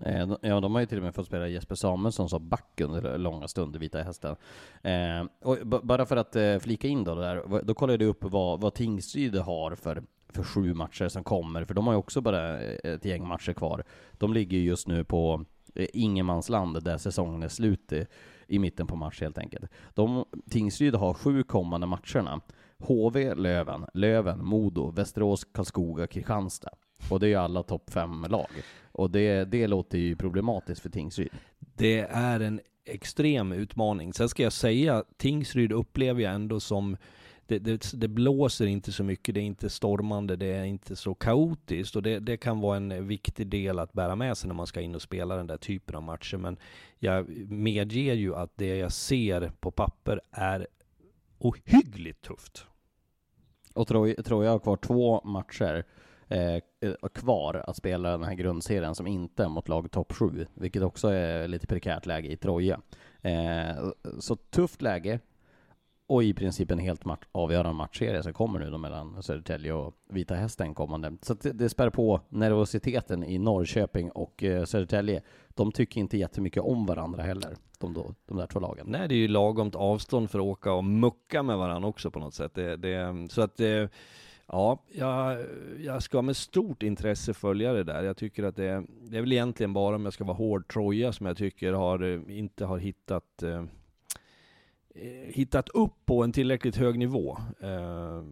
Eh, ja, de har ju till och med fått spela Jesper Samuelsson som back under långa stunder, Vita Hästen. Eh, och bara för att eh, flika in då där, då kollade jag upp vad, vad Tingsryd har för, för sju matcher som kommer, för de har ju också bara eh, ett gäng matcher kvar. De ligger just nu på eh, ingenmansland där säsongen är slut i, i mitten på mars helt enkelt. De, Tingsryd har sju kommande matcherna. HV, Löven, Löven, Modo, Västerås, Karlskoga, Kristianstad. Och det är ju alla topp fem lag. Och det, det låter ju problematiskt för Tingsryd. Det är en extrem utmaning. Sen ska jag säga, Tingsryd upplever jag ändå som det, det, det, blåser inte så mycket, det är inte stormande, det är inte så kaotiskt och det, det, kan vara en viktig del att bära med sig när man ska in och spela den där typen av matcher. Men jag medger ju att det jag ser på papper är ohyggligt tufft. Och Troja har kvar två matcher eh, kvar att spela den här grundserien som inte är mot lag topp 7, vilket också är lite prekärt läge i Troja. Eh, så tufft läge och i princip en helt match, avgörande matchserie som kommer nu då mellan Södertälje och Vita Hästen kommande. Så det, det spär på nervositeten i Norrköping och eh, Södertälje. De tycker inte jättemycket om varandra heller, de, då, de där två lagen. Nej, det är ju lagomt avstånd för att åka och mucka med varandra också på något sätt. Det, det, så att eh, Ja, jag, jag ska med stort intresse följa det där. Jag tycker att det, det är väl egentligen bara om jag ska vara hård Troja som jag tycker har, eh, inte har hittat eh, eh, hittat upp på en tillräckligt hög nivå. Eh,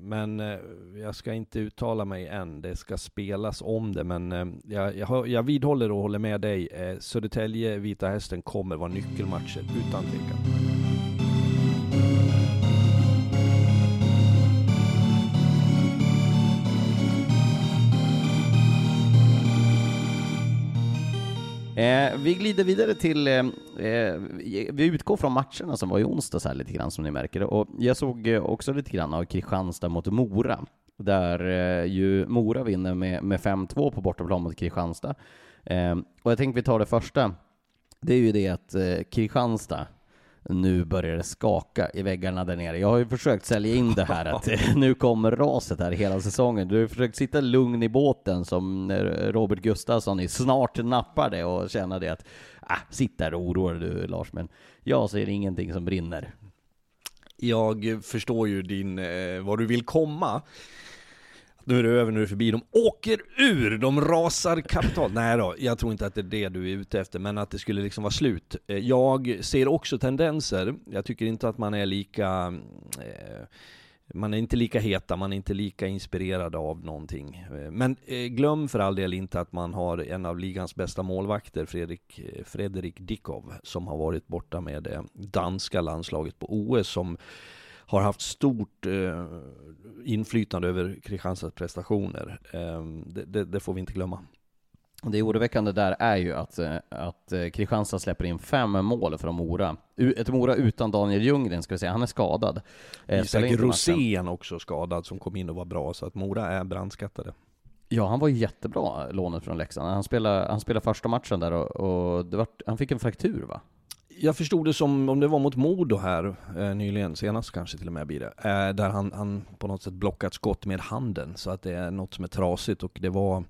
men eh, jag ska inte uttala mig än. Det ska spelas om det, men eh, jag, jag, jag vidhåller och håller med dig. Eh, Södertälje, Vita Hästen kommer vara nyckelmatcher utan tvekan. Eh, vi glider vidare till, eh, eh, vi utgår från matcherna som var i onsdags här lite grann som ni märker, och jag såg eh, också lite grann av Kristianstad mot Mora, där eh, ju Mora vinner med, med 5-2 på bortaplan mot Kristianstad. Eh, och jag tänkte vi tar det första, det är ju det att eh, Kristianstad nu börjar det skaka i väggarna där nere. Jag har ju försökt sälja in det här att nu kommer raset här hela säsongen. Du har försökt sitta lugn i båten som Robert Gustafsson i snart nappar det och känna det att ah, sitt där och oroa du Lars, men jag ser ingenting som brinner. Jag förstår ju din, eh, vad du vill komma nu är det över, nu är det förbi. De åker ur, de rasar kapitalt. Nej då, jag tror inte att det är det du är ute efter, men att det skulle liksom vara slut. Eh, jag ser också tendenser. Jag tycker inte att man är lika eh, man är inte lika heta, man är inte lika inspirerad av någonting. Eh, men eh, glöm för all del inte att man har en av ligans bästa målvakter, Fredrik, Fredrik Dickov, som har varit borta med det danska landslaget på OS, som har haft stort eh, inflytande över Kristianstads prestationer. Eh, det, det, det, får vi inte glömma. Det oroväckande där är ju att, eh, att eh, Kristianstad släpper in fem mål från Mora. Ett Mora utan Daniel Ljunggren, ska vi säga. Han är skadad. Eh, Isak Rosén också skadad, som kom in och var bra, så att Mora är brandskattade. Ja, han var jättebra, lånet från Leksand. Han spelade, han spelade första matchen där och, och var, han fick en fraktur va? Jag förstod det som, om det var mot Modo här eh, nyligen, senast kanske till och med blir det, eh, där han, han på något sätt blockat skott med handen, så att det är något som är trasigt och det var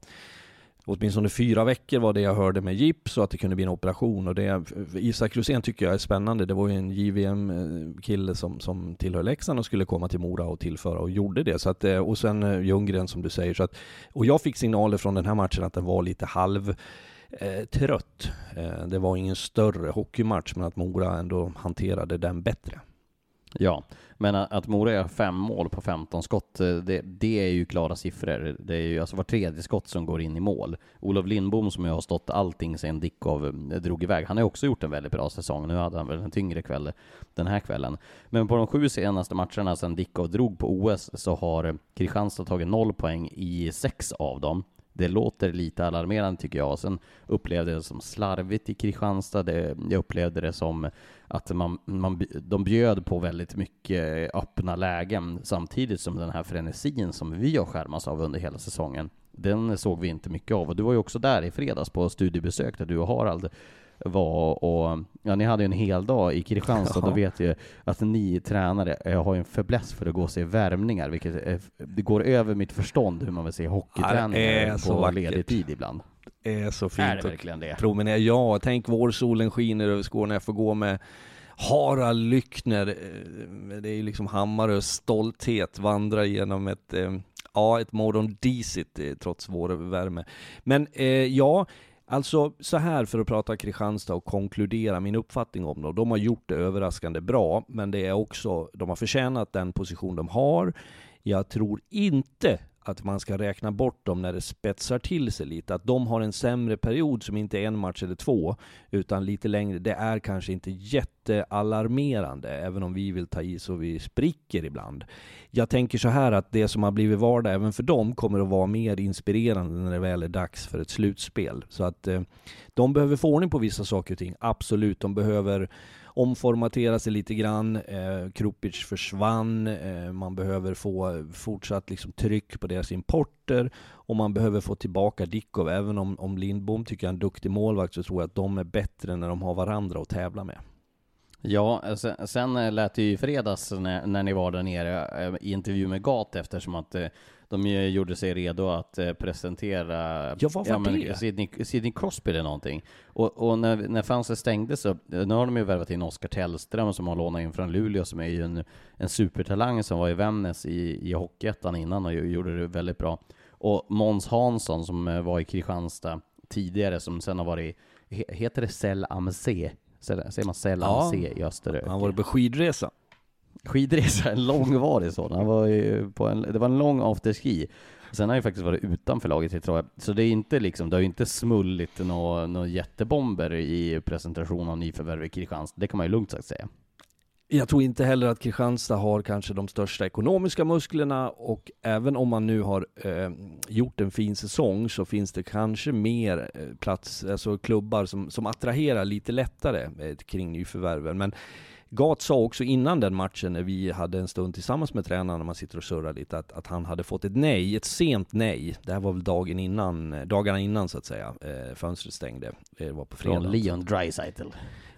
åtminstone fyra veckor var det jag hörde med gips och att det kunde bli en operation. Och det, Isak Rosén tycker jag är spännande. Det var ju en JVM-kille eh, som, som tillhör Leksand och skulle komma till Mora och tillföra och gjorde det. Så att, eh, och sen eh, Ljunggren som du säger. Så att, och jag fick signaler från den här matchen att den var lite halv eh, trött. Eh, det var ingen större hockeymatch, men att Mora ändå hanterade den bättre. Ja, men att Mora gör fem mål på 15 skott, eh, det, det, är ju klara siffror. Det är ju alltså var tredje skott som går in i mål. Olof Lindbom som ju har stått allting sen Dickov eh, drog iväg, han har också gjort en väldigt bra säsong. Nu hade han väl en tyngre kväll den här kvällen. Men på de sju senaste matcherna sen Dickov drog på OS så har eh, Kristianstad tagit noll poäng i sex av dem. Det låter lite alarmerande tycker jag. Sen upplevde jag det som slarvigt i Kristianstad. Det, jag upplevde det som att man, man, de bjöd på väldigt mycket öppna lägen samtidigt som den här frenesin som vi har skärmats av under hela säsongen den såg vi inte mycket av. Och du var ju också där i fredags på studiebesök där du och Harald var och, ja ni hade ju en hel dag i Kristianstad, då vet jag att ni tränare eh, har en fäbless för att gå och se värmningar, vilket är, det går över mitt förstånd hur man vill se hockeyträningar på vackert. ledig tid ibland. Det är så fint. Är det verkligen det? Promenera, ja, tänk vårsolen skiner över Skåne, jag får gå med Harald Lyckner, eh, det är ju liksom Hammarös stolthet, vandra genom ett, eh, ja, ett morgon disigt eh, trots vår värme. Men eh, ja, Alltså så här för att prata Kristianstad och konkludera min uppfattning om dem. De har gjort det överraskande bra, men det är också, de har förtjänat den position de har. Jag tror inte att man ska räkna bort dem när det spetsar till sig lite. Att de har en sämre period som inte är en match eller två, utan lite längre. Det är kanske inte jättealarmerande, även om vi vill ta i så vi spricker ibland. Jag tänker så här att det som har blivit vardag även för dem kommer att vara mer inspirerande när det väl är dags för ett slutspel. Så att eh, de behöver få ordning på vissa saker och ting, absolut. De behöver omformatera sig lite grann. Eh, Krupic försvann. Eh, man behöver få fortsatt liksom, tryck på deras importer. Och man behöver få tillbaka Dickov. Även om, om Lindbom tycker jag är en duktig målvakt så tror jag att de är bättre när de har varandra att tävla med. Ja, alltså, sen, sen lät det ju i fredags när, när ni var där nere eh, i intervju med Gat eftersom att eh, de gjorde sig redo att eh, presentera Ja, vad var ja, men? Sidney, Sidney Crosby eller någonting. Och, och när, när fönstret stängdes så, nu har de ju värvat in Oskar Tellström som har lånat in från Luleå som är ju en, en supertalang som var i Vännäs i, i Hockeyettan innan och gjorde det väldigt bra. Och Måns Hansson som eh, var i Kristianstad tidigare som sen har varit, he- heter det Cell AMC? Säger man Cell Ja. AMC i Österrök? Han var på skidresa skidresa, en långvarig sådan. Han var ju på en, det var en lång afterski. Sen har han ju faktiskt varit utanför laget i Troja. Så det är inte liksom, det har ju inte smullit några nå jättebomber i presentation av nyförvärv i Kristianstad. Det kan man ju lugnt sagt säga. Jag tror inte heller att Kristianstad har kanske de största ekonomiska musklerna och även om man nu har eh, gjort en fin säsong så finns det kanske mer eh, plats, alltså klubbar som, som attraherar lite lättare eh, kring nyförvärven. Men Gat sa också innan den matchen när vi hade en stund tillsammans med tränaren när man sitter och surrar lite att, att han hade fått ett nej, ett sent nej. Det här var väl dagen innan, eh, dagarna innan så att säga, eh, fönstret stängde. Eh, det var på fredag. Från Leon Dreisaitl.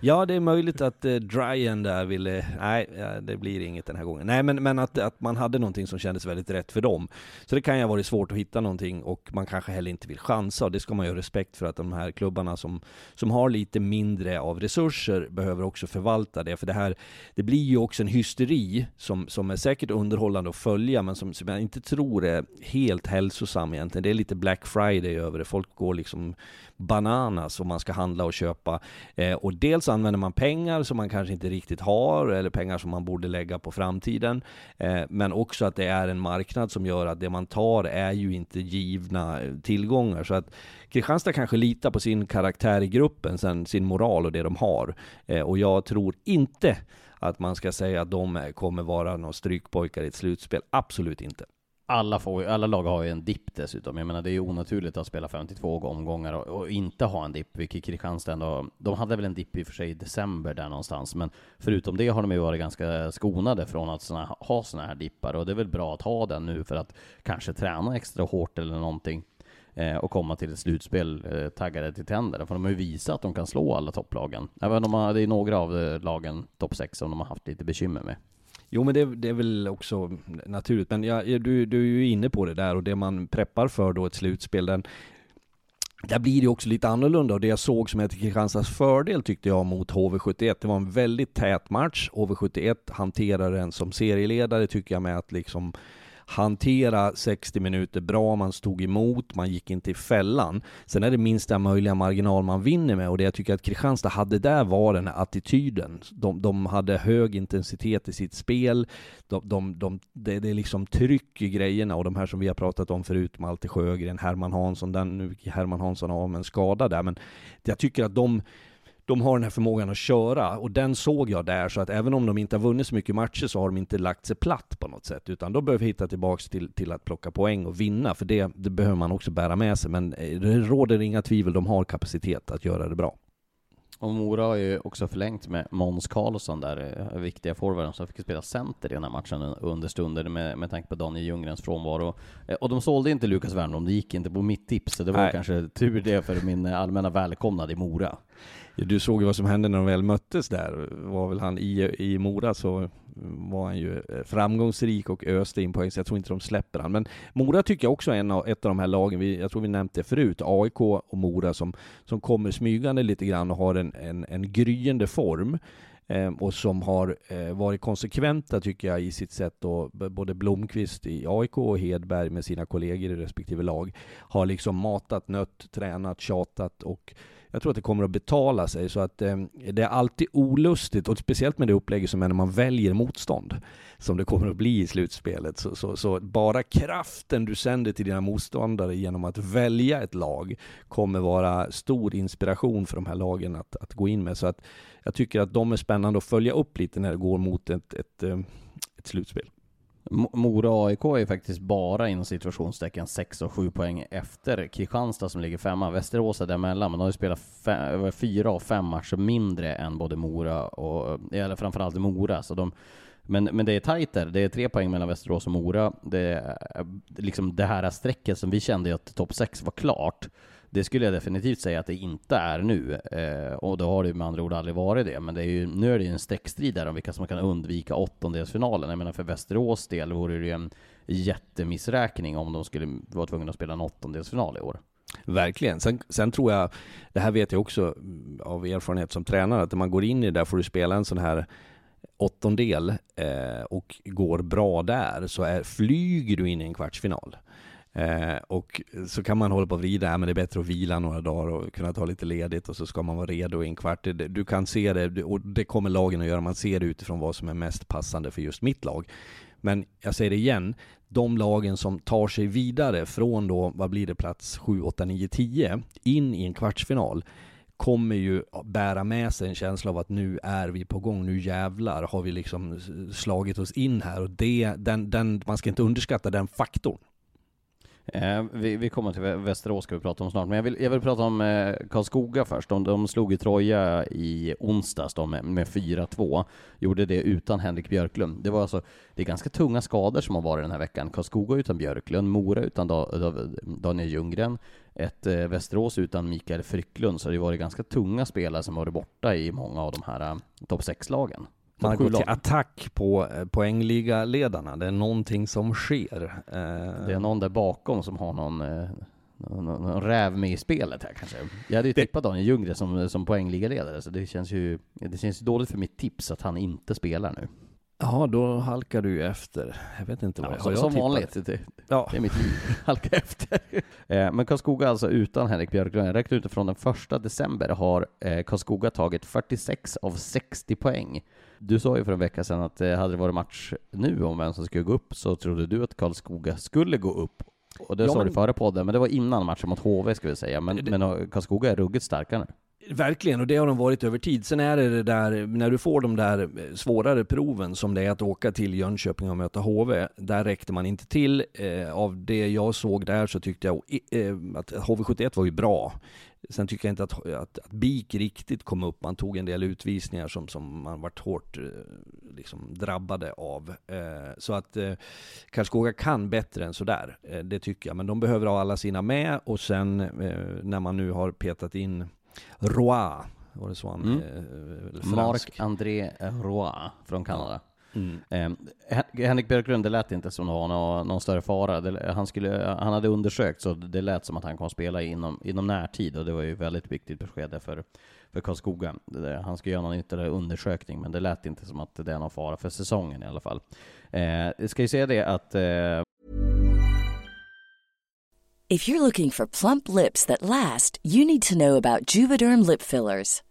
Ja, det är möjligt att eh, Dryan där ville, nej, det blir inget den här gången. Nej, men, men att, att man hade någonting som kändes väldigt rätt för dem. Så det kan ju ha varit svårt att hitta någonting och man kanske heller inte vill chansa och det ska man ju ha respekt för att de här klubbarna som, som har lite mindre av resurser behöver också förvalta det. För det här, det blir ju också en hysteri som, som är säkert underhållande att följa men som, som jag inte tror är helt hälsosam egentligen. Det är lite Black Friday över det. Folk går liksom bananas om man ska handla och köpa. Eh, och dels använder man pengar som man kanske inte riktigt har, eller pengar som man borde lägga på framtiden. Eh, men också att det är en marknad som gör att det man tar är ju inte givna eh, tillgångar. Så att Kristianstad kanske litar på sin karaktär i gruppen, sen sin moral och det de har. Eh, och jag tror inte att man ska säga att de kommer vara några strykpojkar i ett slutspel. Absolut inte. Alla, får, alla lag har ju en dipp dessutom. Jag menar det är ju onaturligt att spela 52 omgångar och, och inte ha en dipp, vilket Kristianstad ändå... De hade väl en dipp i och för sig i december där någonstans, men förutom det har de ju varit ganska skonade från att såna, ha såna här dippar och det är väl bra att ha den nu för att kanske träna extra hårt eller någonting eh, och komma till ett slutspel eh, taggade till tänderna. För de har ju visat att de kan slå alla topplagen. Även om de har, det är några av eh, lagen, topp 6, som de har haft lite bekymmer med. Jo men det, det är väl också naturligt, men ja, du, du är ju inne på det där och det man preppar för då ett slutspel, den, där blir det också lite annorlunda och det jag såg som är till Kristianstads fördel tyckte jag mot HV71, det var en väldigt tät match. HV71 hanterar den som serieledare tycker jag med att liksom hantera 60 minuter bra, man stod emot, man gick inte i fällan. Sen är det minsta möjliga marginal man vinner med och det jag tycker att Kristianstad hade där var den här attityden. De, de hade hög intensitet i sitt spel, de, de, de, det, det är liksom tryck i grejerna och de här som vi har pratat om förut, Malte Sjögren, Herman Hansson, den, nu gick Herman Hansson av med en skada där, men jag tycker att de de har den här förmågan att köra. Och den såg jag där så att även om de inte har vunnit så mycket matcher så har de inte lagt sig platt på något sätt. Utan de behöver hitta tillbaks till, till att plocka poäng och vinna för det, det behöver man också bära med sig. Men eh, det råder inga tvivel, de har kapacitet att göra det bra. Och Mora har ju också förlängt med Måns Karlsson där, eh, viktiga forwarden som fick spela center i den här matchen under stunder med, med tanke på Daniel Ljunggrens frånvaro. Eh, och de sålde inte Lukas Wernbloom, det gick inte på mitt tips, så det var Nej. kanske tur det för min allmänna välkomnad i Mora. Du såg ju vad som hände när de väl möttes där. Var väl han i, i Mora så var han ju eh, framgångsrik och öste in poäng, så jag tror inte de släpper han. Men Mora tycker jag också är en av, ett av de här lagen, vi, jag tror vi nämnt det förut, AIK och Mora som, som kommer smygande lite grann och har en, en, en gryende form. Eh, och som har eh, varit konsekventa tycker jag i sitt sätt då, både Blomqvist i AIK och Hedberg med sina kollegor i respektive lag har liksom matat, nött, tränat, tjatat och jag tror att det kommer att betala sig så att eh, det är alltid olustigt och speciellt med det upplägget som är när man väljer motstånd som det kommer att bli i slutspelet. Så, så, så bara kraften du sänder till dina motståndare genom att välja ett lag kommer vara stor inspiration för de här lagen att, att gå in med. Så att jag tycker att de är spännande att följa upp lite när det går mot ett, ett, eh, ett slutspel. Mora AIK är ju faktiskt bara inom situationstecken 6 och 7 poäng efter Kristianstad som ligger femma. Västerås är däremellan, men de har ju spelat fem, eh, fyra och fem matcher mindre än både Mora och, eh, eller framförallt Mora, så de men, men det är tajt där. Det är tre poäng mellan Västerås och Mora. Det, är, eh, liksom det här strecket som vi kände att topp 6 var klart, det skulle jag definitivt säga att det inte är nu. Eh, och då har det med andra ord aldrig varit det. Men det är ju, nu är det ju en streckstrid där om vilka som kan undvika åttondelsfinalen. Jag menar för Västerås del vore det ju en jättemissräkning om de skulle vara tvungna att spela en åttondelsfinal i år. Verkligen. Sen, sen tror jag, det här vet jag också av erfarenhet som tränare, att när man går in i det där får du spela en sån här åttondel eh, och går bra där så är, flyger du in i en kvartsfinal. Eh, och så kan man hålla på och vrida, ja, men det är bättre att vila några dagar och kunna ta lite ledigt och så ska man vara redo i en kvart. Det- Du kan se det, och det kommer lagen att göra, man ser det utifrån vad som är mest passande för just mitt lag. Men jag säger det igen, de lagen som tar sig vidare från då, vad blir det, plats 7, 8, 9, 10 in i en kvartsfinal kommer ju bära med sig en känsla av att nu är vi på gång, nu jävlar har vi liksom slagit oss in här och det, den, den, man ska inte underskatta den faktorn. Eh, vi, vi kommer till Västerås ska vi prata om snart, men jag vill, jag vill prata om eh, Karlskoga först. De, de slog i Troja i onsdags de, med, med 4-2. Gjorde det utan Henrik Björklund. Det var alltså, det är ganska tunga skador som har varit den här veckan. Karlskoga utan Björklund, Mora utan da, da, Daniel Ljunggren, ett eh, Västerås utan Mikael Frycklund, så det har varit ganska tunga spelare som har varit borta i många av de här eh, topp 6-lagen. Man har gått till attack på eh, poängliga-ledarna. Det är någonting som sker. Eh, Det är någon där bakom som har någon, eh, någon, någon räv med i spelet här kanske. Jag hade ju tippat Daniel Ljunggren som, som poängligaledare, så det känns ju det känns dåligt för mitt tips att han inte spelar nu. Ja, då halkar du efter. Jag vet inte vad Ja, jag, har som vanligt, det, Ja. det är mitt liv. Halka efter. Men Karlskoga alltså utan Henrik Björklund. Jag räknar ut det från den första december har Karlskoga tagit 46 av 60 poäng. Du sa ju för en vecka sedan att eh, hade det varit match nu om vem som skulle gå upp så trodde du att Karlskoga skulle gå upp. Och det Ja, sa men- du före podden, men det var innan matchen mot HV ska vi säga. Men, Det- men eh, Karlskoga är ruggigt starka nu. Verkligen, och det har de varit över tid. Sen är det det där, när du får de där eh, svårare proven som det är att åka till Jönköping och möta HV, där räckte man inte till. Eh, av det jag såg där så tyckte jag eh, att HV71 var ju bra. Sen tycker jag inte att, att, att BIK riktigt kom upp. Man tog en del utvisningar som, som man varit hårt eh, liksom drabbade av. Eh, så att eh, Karlskoga kan bättre än sådär, eh, det tycker jag. Men de behöver ha alla sina med och sen eh, när man nu har petat in Roy, var det så han? Mm. Eh, fransk? Marc-André Roy från Kanada. Mm. Eh, Henrik Björklund, det lät inte som någon, någon, någon större fara. Det, han, skulle, han hade undersökt, så det lät som att han kommer spela inom, inom närtid, och det var ju väldigt viktigt besked för, för Karlskoga. Han ska göra någon ytterligare undersökning, men det lät inte som att det är någon fara för säsongen i alla fall. Eh, ska ju säga det att eh, If you're looking for plump lips that last, you need to know about Juvederm lip fillers.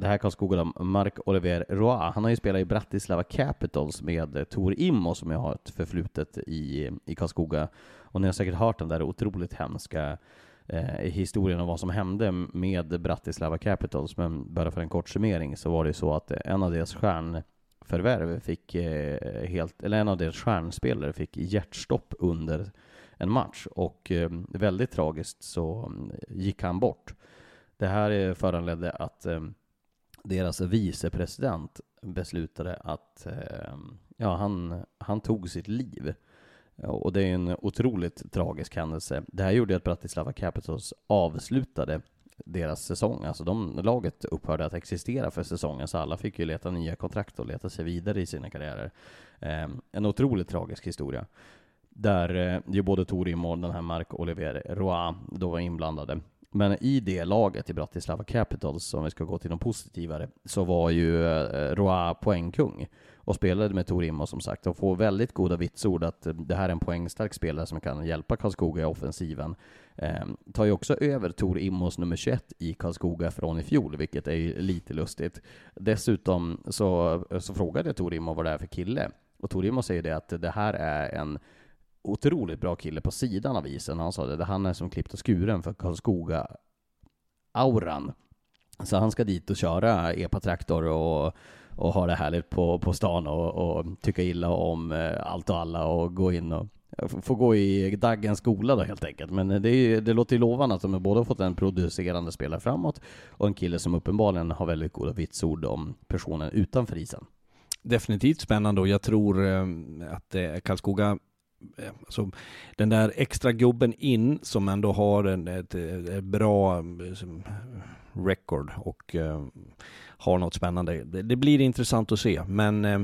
Det här Karlskoga, då, Marc Oliver Roi, han har ju spelat i Bratislava Capitals med Tor Immo som jag har ett förflutet i, i Karlskoga. Och ni har säkert hört den där otroligt hemska eh, historien om vad som hände med Bratislava Capitals, men bara för en kort summering så var det ju så att en av deras stjärnförvärv fick eh, helt, eller en av deras stjärnspelare fick hjärtstopp under en match och eh, väldigt tragiskt så mm, gick han bort. Det här eh, föranledde att eh, deras vicepresident beslutade att eh, ja, han, han tog sitt liv. Och det är en otroligt tragisk händelse. Det här gjorde att Bratislava Capitals avslutade deras säsong. Alltså de, laget upphörde att existera för säsongen, så alla fick ju leta nya kontrakt och leta sig vidare i sina karriärer. Eh, en otroligt tragisk historia. Där eh, ju både Torim och den här Marc-Olivier Roy då var inblandade. Men i det laget i Bratislava Capitals, om vi ska gå till de positivare, så var ju eh, Roa poängkung och spelade med Torimo som sagt och får väldigt goda vitsord att eh, det här är en poängstark spelare som kan hjälpa Karlskoga i offensiven. Eh, tar ju också över Tor Immos nummer 21 i Karlskoga från i fjol, vilket är lite lustigt. Dessutom så, eh, så frågade jag Tor Immo vad det är för kille och Tor Immo säger det att det här är en otroligt bra kille på sidan av isen. Han sa det, han är som klippt och skuren för Karlskoga-auran. Så han ska dit och köra epa-traktor och, och ha det härligt på, på stan och, och tycka illa om eh, allt och alla och gå in och få gå i Daggens skola då helt enkelt. Men det, det låter ju lovande att de har både fått en producerande spelare framåt och en kille som uppenbarligen har väldigt goda vitsord om personen utanför isen. Definitivt spännande och jag tror eh, att eh, Karlskoga Eh, alltså, den där extra gubben in som ändå har en, ett, ett bra liksom, record och eh, har något spännande. Det, det, blir intressant att se, men eh,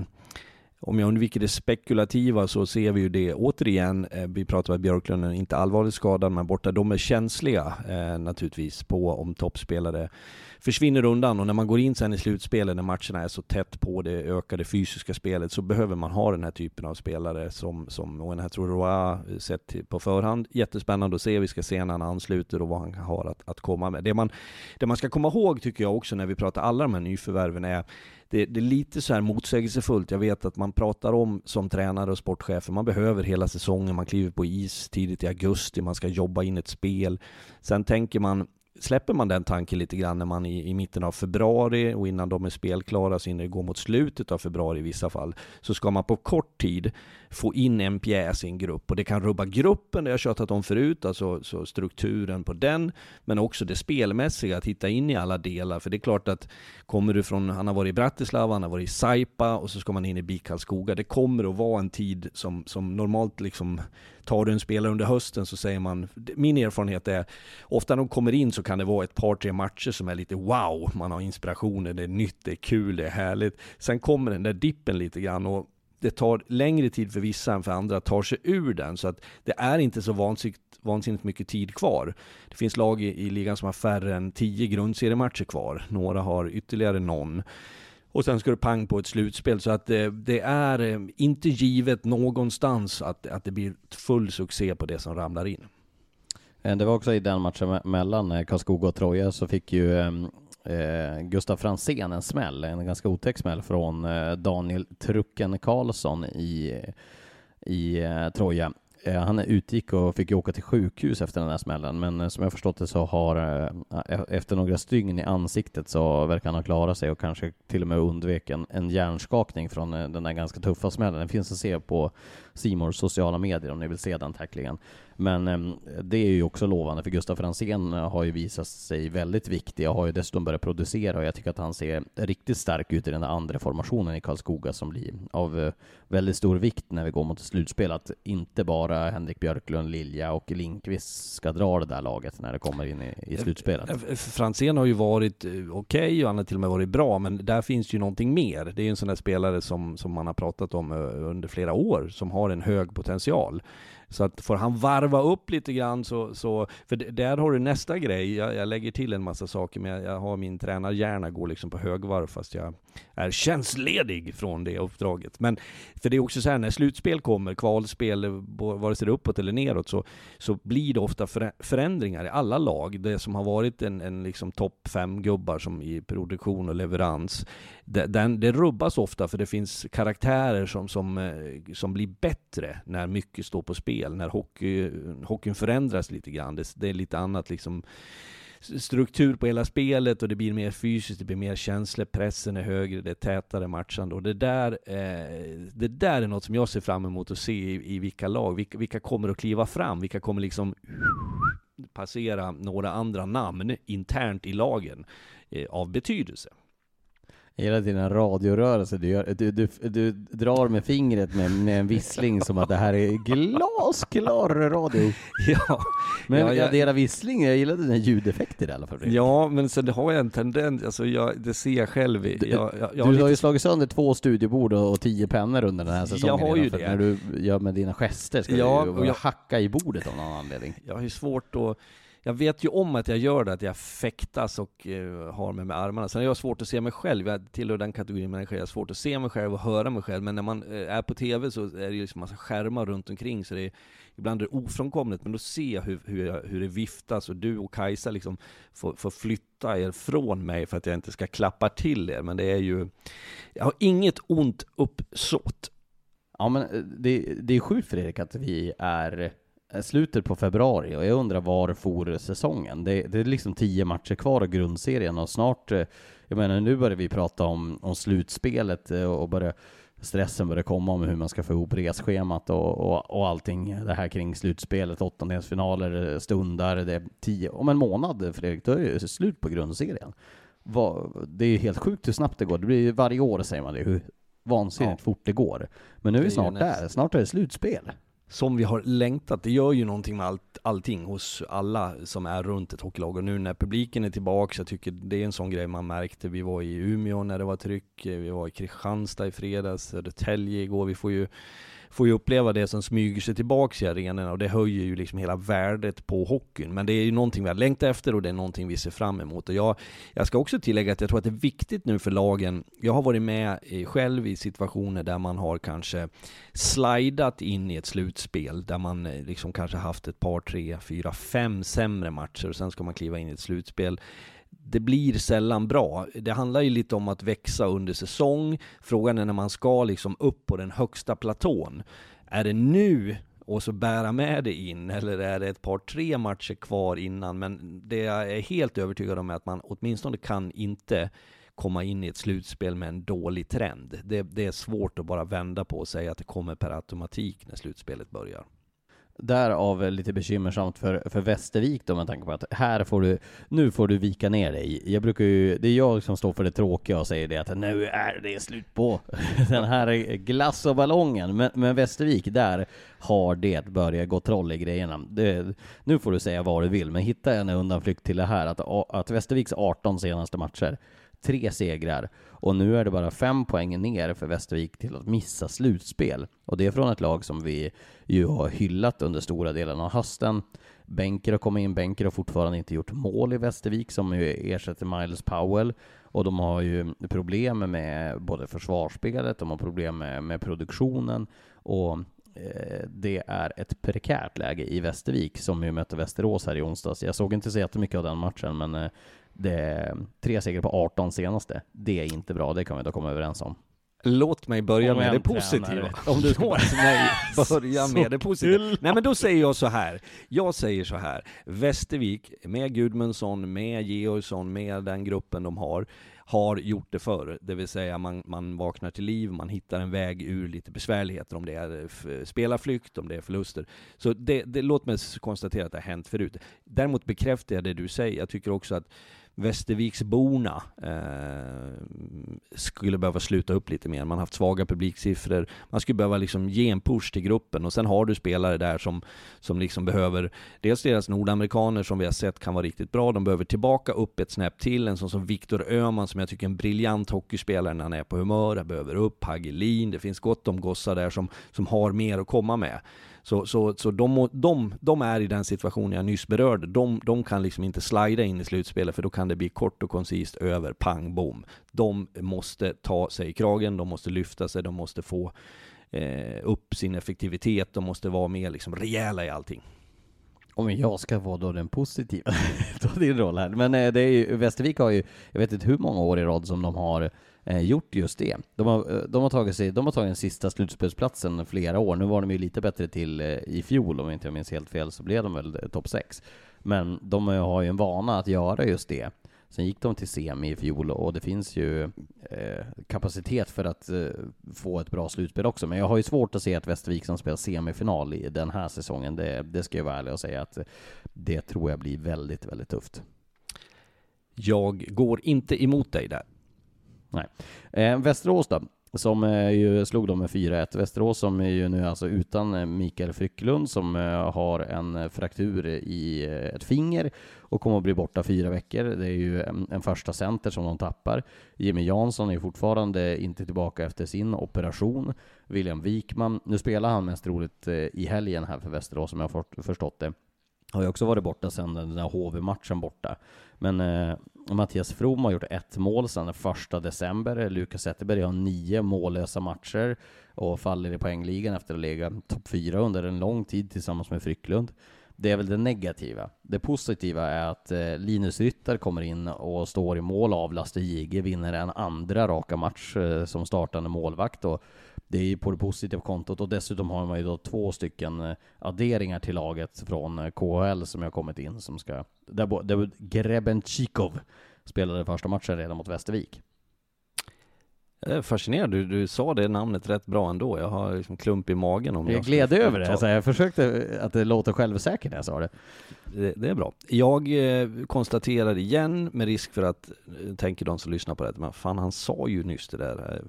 om jag undviker det spekulativa så ser vi ju det återigen. Eh, vi pratar med Björklund, inte allvarligt skadad men borta. De är känsliga eh, naturligtvis på om toppspelare försvinner undan och när man går in sen i slutspelet när matcherna är så tätt på det ökade fysiska spelet så behöver man ha den här typen av spelare som, som och den här tror jag eh, sett på förhand. Jättespännande att se, vi ska se när han ansluter och vad han har att, att komma med. Det man, det man ska komma ihåg tycker jag också när vi pratar alla de här nyförvärven är det, det, är lite så här motsägelsefullt. Jag vet att man pratar om som tränare och sportchefer, man behöver hela säsongen, man kliver på is tidigt i augusti, man ska jobba in ett spel. Sen tänker man, släpper man den tanken lite grann när man i, i mitten av februari och innan de är spelklara, så innan det går mot slutet av februari i vissa fall, så ska man på kort tid få in en pjäs i en grupp. Och det kan rubba gruppen, det har jag tjatat om förut, alltså så strukturen på den, men också det spelmässiga, att hitta in i alla delar. För det är klart att kommer du från, han har varit i Bratislava, han har varit i Saipa och så ska man in i BIK Karlskoga. Det kommer att vara en tid som, som normalt liksom, tar du en spelare under hösten så säger man, min erfarenhet är, ofta när de kommer in så kan det vara ett par, tre matcher som är lite wow, man har inspirationer, det är nytt, det är kul, det är härligt. Sen kommer den där dippen lite grann och det tar längre tid för vissa än för andra att ta sig ur den. Så att det är inte så vansinnigt, vansinnigt mycket tid kvar. Det finns lag i, i ligan som har färre än tio grundseriematcher kvar. Några har ytterligare någon. Och sen ska du pang på ett slutspel. Så att det, det är eh, inte givet någonstans att, att det blir full succé på det som ramlar in. Eh, det var också i den matchen mellan Karlskoga och Troja så fick ju ehm, eh, Gustav Fransén en smäll, en ganska otäck smäll från eh, Daniel Trucken Karlsson i, i eh, Troja. Eh, han utgick och fick åka till sjukhus efter den här smällen, men eh, som jag förstått det så har eh, e-, efter några stygn i ansiktet så verkar han ha klarat sig och kanske till och med undvek en, en hjärnskakning från eh, den där ganska tuffa smällen. Den finns att se på Simors sociala medier om ni vill se den tacklingen. Men eh, det är ju också lovande, för Gustav Fransén har ju visat sig väldigt viktig och har ju dessutom börjat producera och jag tycker att han ser riktigt stark ut i den andra formationen i Karlskoga som blir av eh, väldigt stor vikt när vi går mot slutspel. Att inte bara Henrik Björklund, Lilja och Linkvist ska dra det där laget när det kommer in i, i slutspelet. Eh, Fransén har ju varit okej okay, och han har till och med varit bra, men där finns ju någonting mer. Det är ju en sån där spelare som, som man har pratat om under flera år, som har har en hög potential. Så att får han varva upp lite grann så, så för där har du nästa grej, jag, jag lägger till en massa saker, men jag, jag har min tränarhjärna går liksom på högvarv fast jag är tjänstledig från det uppdraget. Men för det är också så här, när slutspel kommer, kvalspel, vare sig det är uppåt eller neråt, så, så blir det ofta förändringar i alla lag. Det som har varit en, en liksom topp fem gubbar som i produktion och leverans, det, den, det rubbas ofta för det finns karaktärer som, som, eh, som blir bättre när mycket står på spel, när hockey, hockeyn förändras lite grann. Det, det är lite annat liksom struktur på hela spelet och det blir mer fysiskt, det blir mer känslor, pressen är högre, det är tätare matchande och det där, eh, det där är något som jag ser fram emot att se i, i vilka lag, vilka, vilka kommer att kliva fram, vilka kommer liksom passera några andra namn internt i lagen eh, av betydelse. Hela dina radiorörelser, du, gör, du, du, du, drar med fingret med, med en vissling som att det här är glasklar radio. Ja. Men ja, jag adderar vissling, jag gillade dina ljudeffekter i alla fall. Ja, men sen det har jag en tendens, alltså jag, det ser jag själv. Jag, jag, jag du har, har ju slagit sönder två studiebord och tio pennor under den här säsongen. Jag har ju det. När du gör med dina gester ska ja, du jag, hacka i bordet av någon anledning. Jag har ju svårt att jag vet ju om att jag gör det, att jag fäktas och uh, har mig med armarna. Sen har jag svårt att se mig själv, jag tillhör den kategorin människor, jag har svårt att se mig själv och höra mig själv. Men när man uh, är på TV så är det ju liksom massa skärmar runt omkring, så det är, ibland är det ofrånkomligt, men då ser jag hur, hur, jag, hur det viftas och du och Kajsa liksom får, får flytta er från mig för att jag inte ska klappa till er. Men det är ju, jag har inget ont uppsåt. Ja men eh, det, det är sjukt Fredrik att vi är Eh, slutet på februari och jag undrar var for säsongen? Det, det, är liksom tio matcher kvar av grundserien och snart, eh, jag menar nu börjar vi prata om, om slutspelet eh, och börjar stressen börjar komma om hur man ska få ihop resschemat och, och, och allting det här kring slutspelet, åttondelsfinaler, stundar, det är tio, om en månad Fredrik, då är det slut på grundserien. det är helt sjukt hur snabbt det går, det blir varje år säger man det, hur vansinnigt ja. fort det går. Men nu är vi snart där, snart är det slutspel som vi har längtat. Det gör ju någonting med allt, allting hos alla som är runt ett hockeylag. Och nu när publiken är tillbaka, jag tycker det är en sån grej man märkte. Vi var i Umeå när det var tryck, vi var i Kristianstad i fredags, Södertälje igår. Vi får ju får ju uppleva det som smyger sig tillbaks i arenorna och det höjer ju liksom hela värdet på hockeyn. Men det är ju någonting vi har längtat efter och det är någonting vi ser fram emot. Och jag, jag ska också tillägga att jag tror att det är viktigt nu för lagen. Jag har varit med eh, själv i situationer där man har kanske slidat in i ett slutspel där man eh, liksom kanske haft ett par, tre, fyra, fem sämre matcher och sen ska man kliva in i ett slutspel det blir sällan bra. Det handlar ju lite om att växa under säsong. Frågan är när man ska liksom upp på den högsta platån. Är det nu och så bära med det in, eller är det ett par, tre matcher kvar innan? Men det jag är helt övertygad om är att man åtminstone kan inte komma in i ett slutspel med en dålig trend. Det, det är svårt att bara vända på och säga att det kommer per automatik när slutspelet börjar. Därav lite bekymmersamt för, för Västervik då med tanke på att här får du, nu får du vika ner dig. Jag brukar ju, det är jag som står för det tråkiga och säger det att nu är det slut på den här glass och ballongen. Men, men Västervik, där har det börjat gå troll i grejerna. Det, nu får du säga vad du vill, men hitta en undanflykt till det här att, att Västerviks 18 senaste matcher tre segrar. Och nu är det bara fem poäng ner för Västervik till att missa slutspel. Och det är från ett lag som vi ju har hyllat under stora delen av hösten. Benker har kommit in, Benker har fortfarande inte gjort mål i Västervik som ju ersätter Miles Powell. Och de har ju problem med både försvarsspelet, de har problem med, med produktionen och eh, det är ett prekärt läge i Västervik som ju mötte Västerås här i onsdags. Jag såg inte så jättemycket av den matchen, men eh, det är tre segrar på 18 senaste. Det är inte bra, det kan vi då komma överens om. Låt mig börja med det positiva. Om du mig börja med det positiva. Nej men då säger jag så här. Jag säger så här. Västervik, med Gudmundsson, med Georgsson, med den gruppen de har, har gjort det förr. Det vill säga man, man vaknar till liv, man hittar en väg ur lite besvärligheter, om det är f- spelarflykt, om det är förluster. Så det, det, låt mig konstatera att det har hänt förut. Däremot bekräftar jag det du säger. Jag tycker också att Västerviksborna eh, skulle behöva sluta upp lite mer. Man har haft svaga publiksiffror. Man skulle behöva liksom ge en push till gruppen och sen har du spelare där som, som liksom behöver, dels deras nordamerikaner som vi har sett kan vara riktigt bra, de behöver tillbaka upp ett snäpp till. En sån som Viktor Öhman som jag tycker är en briljant hockeyspelare när han är på humör, han behöver upp, Hagelin, det finns gott om gossar där som, som har mer att komma med. Så, så, så de, de, de är i den situation jag nyss berörde. De, de kan liksom inte slida in i slutspelet för då kan det bli kort och koncist över, pang bom. De måste ta sig i kragen, de måste lyfta sig, de måste få eh, upp sin effektivitet, de måste vara mer liksom rejäla i allting. Om jag ska vara då den positiva, ta din roll här. Men eh, det är ju, Västervik har ju, jag vet inte hur många år i rad som de har eh, gjort just det. De har, eh, de har tagit sig, de har tagit den sista slutspelsplatsen flera år. Nu var de ju lite bättre till eh, i fjol, om inte jag minns helt fel, så blev de väl eh, topp 6. Men de eh, har ju en vana att göra just det. Sen gick de till semi i fjol och det finns ju eh, kapacitet för att eh, få ett bra slutspel också. Men jag har ju svårt att se att Västervik som spelar semifinal i den här säsongen. Det, det ska jag vara ärlig och säga att det tror jag blir väldigt, väldigt tufft. Jag går inte emot dig där. Nej. Eh, Västerås då, som eh, ju slog dem med 4-1. Västerås som är ju nu alltså utan eh, Mikael Frycklund som eh, har en eh, fraktur i eh, ett finger och kommer att bli borta fyra veckor. Det är ju en, en första center som de tappar. Jimmy Jansson är fortfarande inte tillbaka efter sin operation. William Wikman, nu spelar han mest roligt eh, i helgen här för Västerås som jag har förstått det. Har ju också varit borta sedan den där HV-matchen borta. Men eh, Mattias From har gjort ett mål sedan den första december. Lukas Zetterberg har nio mållösa matcher och faller i poängligan efter att ha legat topp fyra under en lång tid tillsammans med Frycklund. Det är väl det negativa. Det positiva är att eh, Linus Ryttar kommer in och står i mål avlastar JG, vinner en andra raka match eh, som startande målvakt och det är ju på det positiva kontot och dessutom har man ju då två stycken eh, adderingar till laget från eh, KHL som har kommit in som ska... Där, där Grebenchikov spelade första matchen redan mot Västervik. Jag är fascinerad, du, du sa det namnet rätt bra ändå. Jag har liksom klump i magen om Jag ska gled över det, alltså, jag försökte att det låter självsäkert när jag sa det. Det, det är bra. Jag eh, konstaterar igen, med risk för att, eh, tänker de som lyssnar på det, men fan han sa ju nyss det där.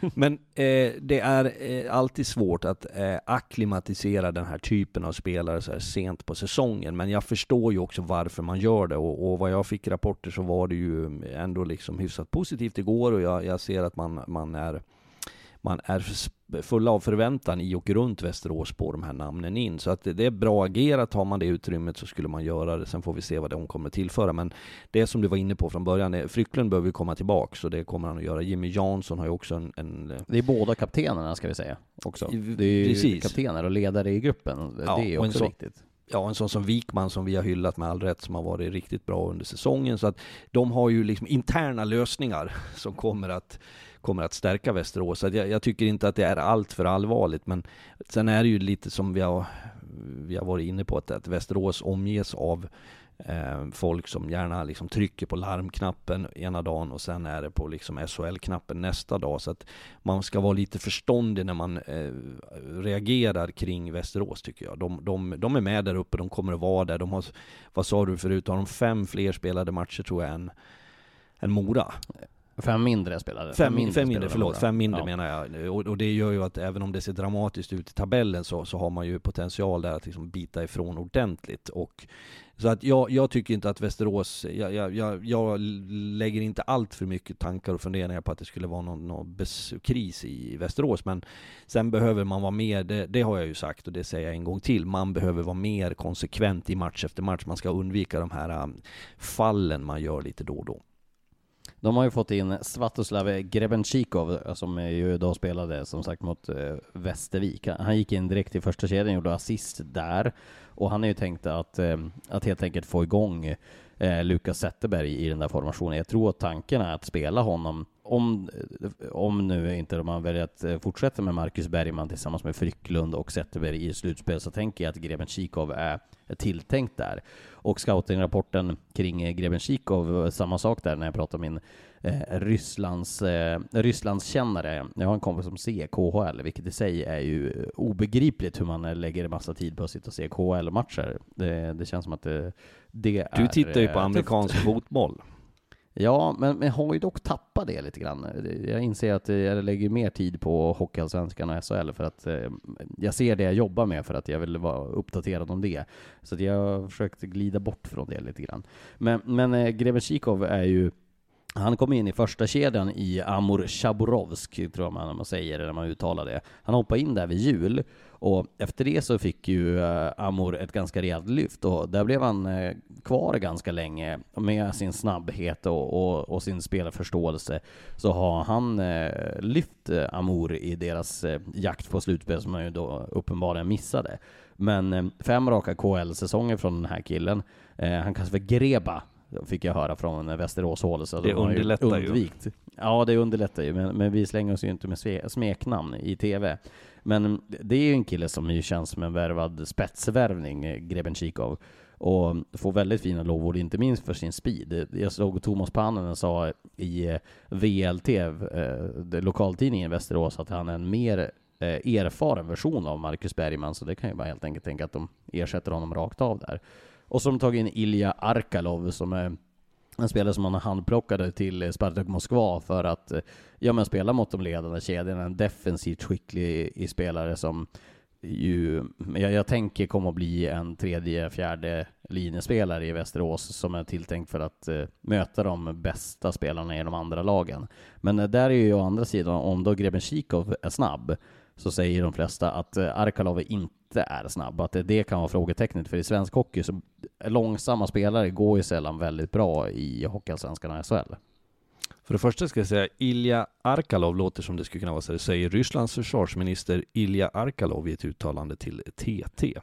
men eh, det är eh, alltid svårt att eh, akklimatisera den här typen av spelare så här sent på säsongen. Men jag förstår ju också varför man gör det och, och vad jag fick rapporter så var det ju ändå liksom hyfsat positivt igår och jag, jag ser att man, man är man är full av förväntan i och runt Västerås på de här namnen in. Så att det, är bra agerat. Har man det utrymmet så skulle man göra det. Sen får vi se vad de kommer tillföra. Men det som du var inne på från början, är- Frycklund behöver ju komma tillbaka, så det kommer han att göra. Jimmy Jansson har ju också en, en Det är båda kaptenerna ska vi säga också. Det är ju Precis. kaptener och ledare i gruppen. Ja, det är också så- viktigt. ja, en sån som Wikman som vi har hyllat med all rätt, som har varit riktigt bra under säsongen. Så att de har ju liksom interna lösningar som kommer att, kommer att stärka Västerås. Så jag, jag tycker inte att det är allt för allvarligt, men sen är det ju lite som vi har, vi har varit inne på, att, att Västerås omges av eh, folk som gärna liksom trycker på larmknappen ena dagen och sen är det på liksom SHL-knappen nästa dag. Så att man ska vara lite förståndig när man eh, reagerar kring Västerås tycker jag. De, de, de är med där uppe, de kommer att vara där. De har, vad sa du förut, har de fem fler spelade matcher tror jag än, än Mora? Fem mindre spelare. Fem, mindre, fem mindre förlåt. Fem mindre Ja. menar jag. Och, och det gör ju att även om det ser dramatiskt ut i tabellen så, så har man ju potential där att liksom bita ifrån ordentligt. Och, så att jag, jag tycker inte att Västerås, jag, jag, jag, jag lägger inte allt för mycket tankar och funderingar på att det skulle vara någon, någon kris i Västerås. Men sen behöver man vara mer, det, det har jag ju sagt och det säger jag en gång till, man behöver vara mer konsekvent i match efter match. Man ska undvika de här um, fallen man gör lite då och då. De har ju fått in Svatoslav Grebenchikov eh, som ju då spelade som sagt mot eh, Västervik. Han- gick in direkt i första kedjan, gjorde assist där. Och han är ju tänkt att, eh, att helt enkelt få igång eh, Lukas Zetterberg i den där formationen. Jag tror att tanken är att spela honom, om, eh, om nu inte man väljer att eh, fortsätta med Marcus Bergman tillsammans med Frycklund och Zetterberg i slutspel, så tänker jag att Grebenchikov är är tilltänkt där. Och scoutingrapporten kring eh, Grebenchikov, samma sak där när jag pratar med min eh, Rysslands, eh, Rysslandskännare. Jag har en kompis som ser KHL, vilket i sig är ju obegripligt hur man eh, lägger en massa tid på att sitta och se KHL-matcher. Det, det känns som att det, det är Du tittar ju eh, på tufft. amerikansk fotboll. Ja, men, men har ju dock tappat det lite grann. Jag inser att jag lägger mer tid på Hockeyallsvenskan och SHL för att eh, jag ser det jag jobbar med för att jag vill vara uppdaterad om det. Så att jag har försökt glida bort från det lite grann. Men, men eh, Grebenchikov är ju han kom in i första kedjan i Amur Chaborovsk, tror jag man, man säger när man uttalar det. Han hoppade in där vid jul och efter det så fick ju eh, Amur ett ganska rejält lyft och där blev han eh, kvar ganska länge med sin snabbhet och, och, och sin spelarförståelse. Så har han eh, lyft Amur i deras jakt på slutspel som man ju då uppenbarligen missade. Men fem raka KL-säsonger från den här killen. Han kallas för Greba fick jag höra från Västerås håll. Så Det de underlättar ju. undvikt. Ja, det underlättar ju, men, men vi slänger oss ju inte med smeknamn i TV. Men det är ju en kille som ju känns som en värvad spetsvärvning, eh, Greben Grebenchikov. Och får väldigt fina lovord, inte minst för sin speed. Jag såg Thomas Pannen sa i eh, VLT, eh, lokaltidningen i Västerås, att han är en mer erfaren version av Marcus Bergman, så det kan ju bara helt enkelt tänka att de ersätter honom rakt av där. Och så har de tagit in Ilja Arkalov som är en spelare som man handplockade till eh, Spartak Moskva för att eh, ja, men spela mot de ledande kedjorna. En defensivt skicklig eh, i spelare som ju, jag, jag tänker kommer att bli en tredje, fjärde linjespelare i Västerås som är tilltänkt för att eh, möta de bästa spelarna i de andra lagen. Men eh, där är ju å andra sidan, om då Grebenchikov är snabb, så säger de flesta att eh, Arkalov inte är snabb, att det kan vara frågetecknet, för i svensk hockey så långsamma spelare går ju sällan väldigt bra i Hockeyallsvenskan och SHL. För det första ska jag säga, Ilja Arkalov låter som det skulle kunna vara så det säger Rysslands försvarsminister Ilja Arkalov i ett uttalande till TT.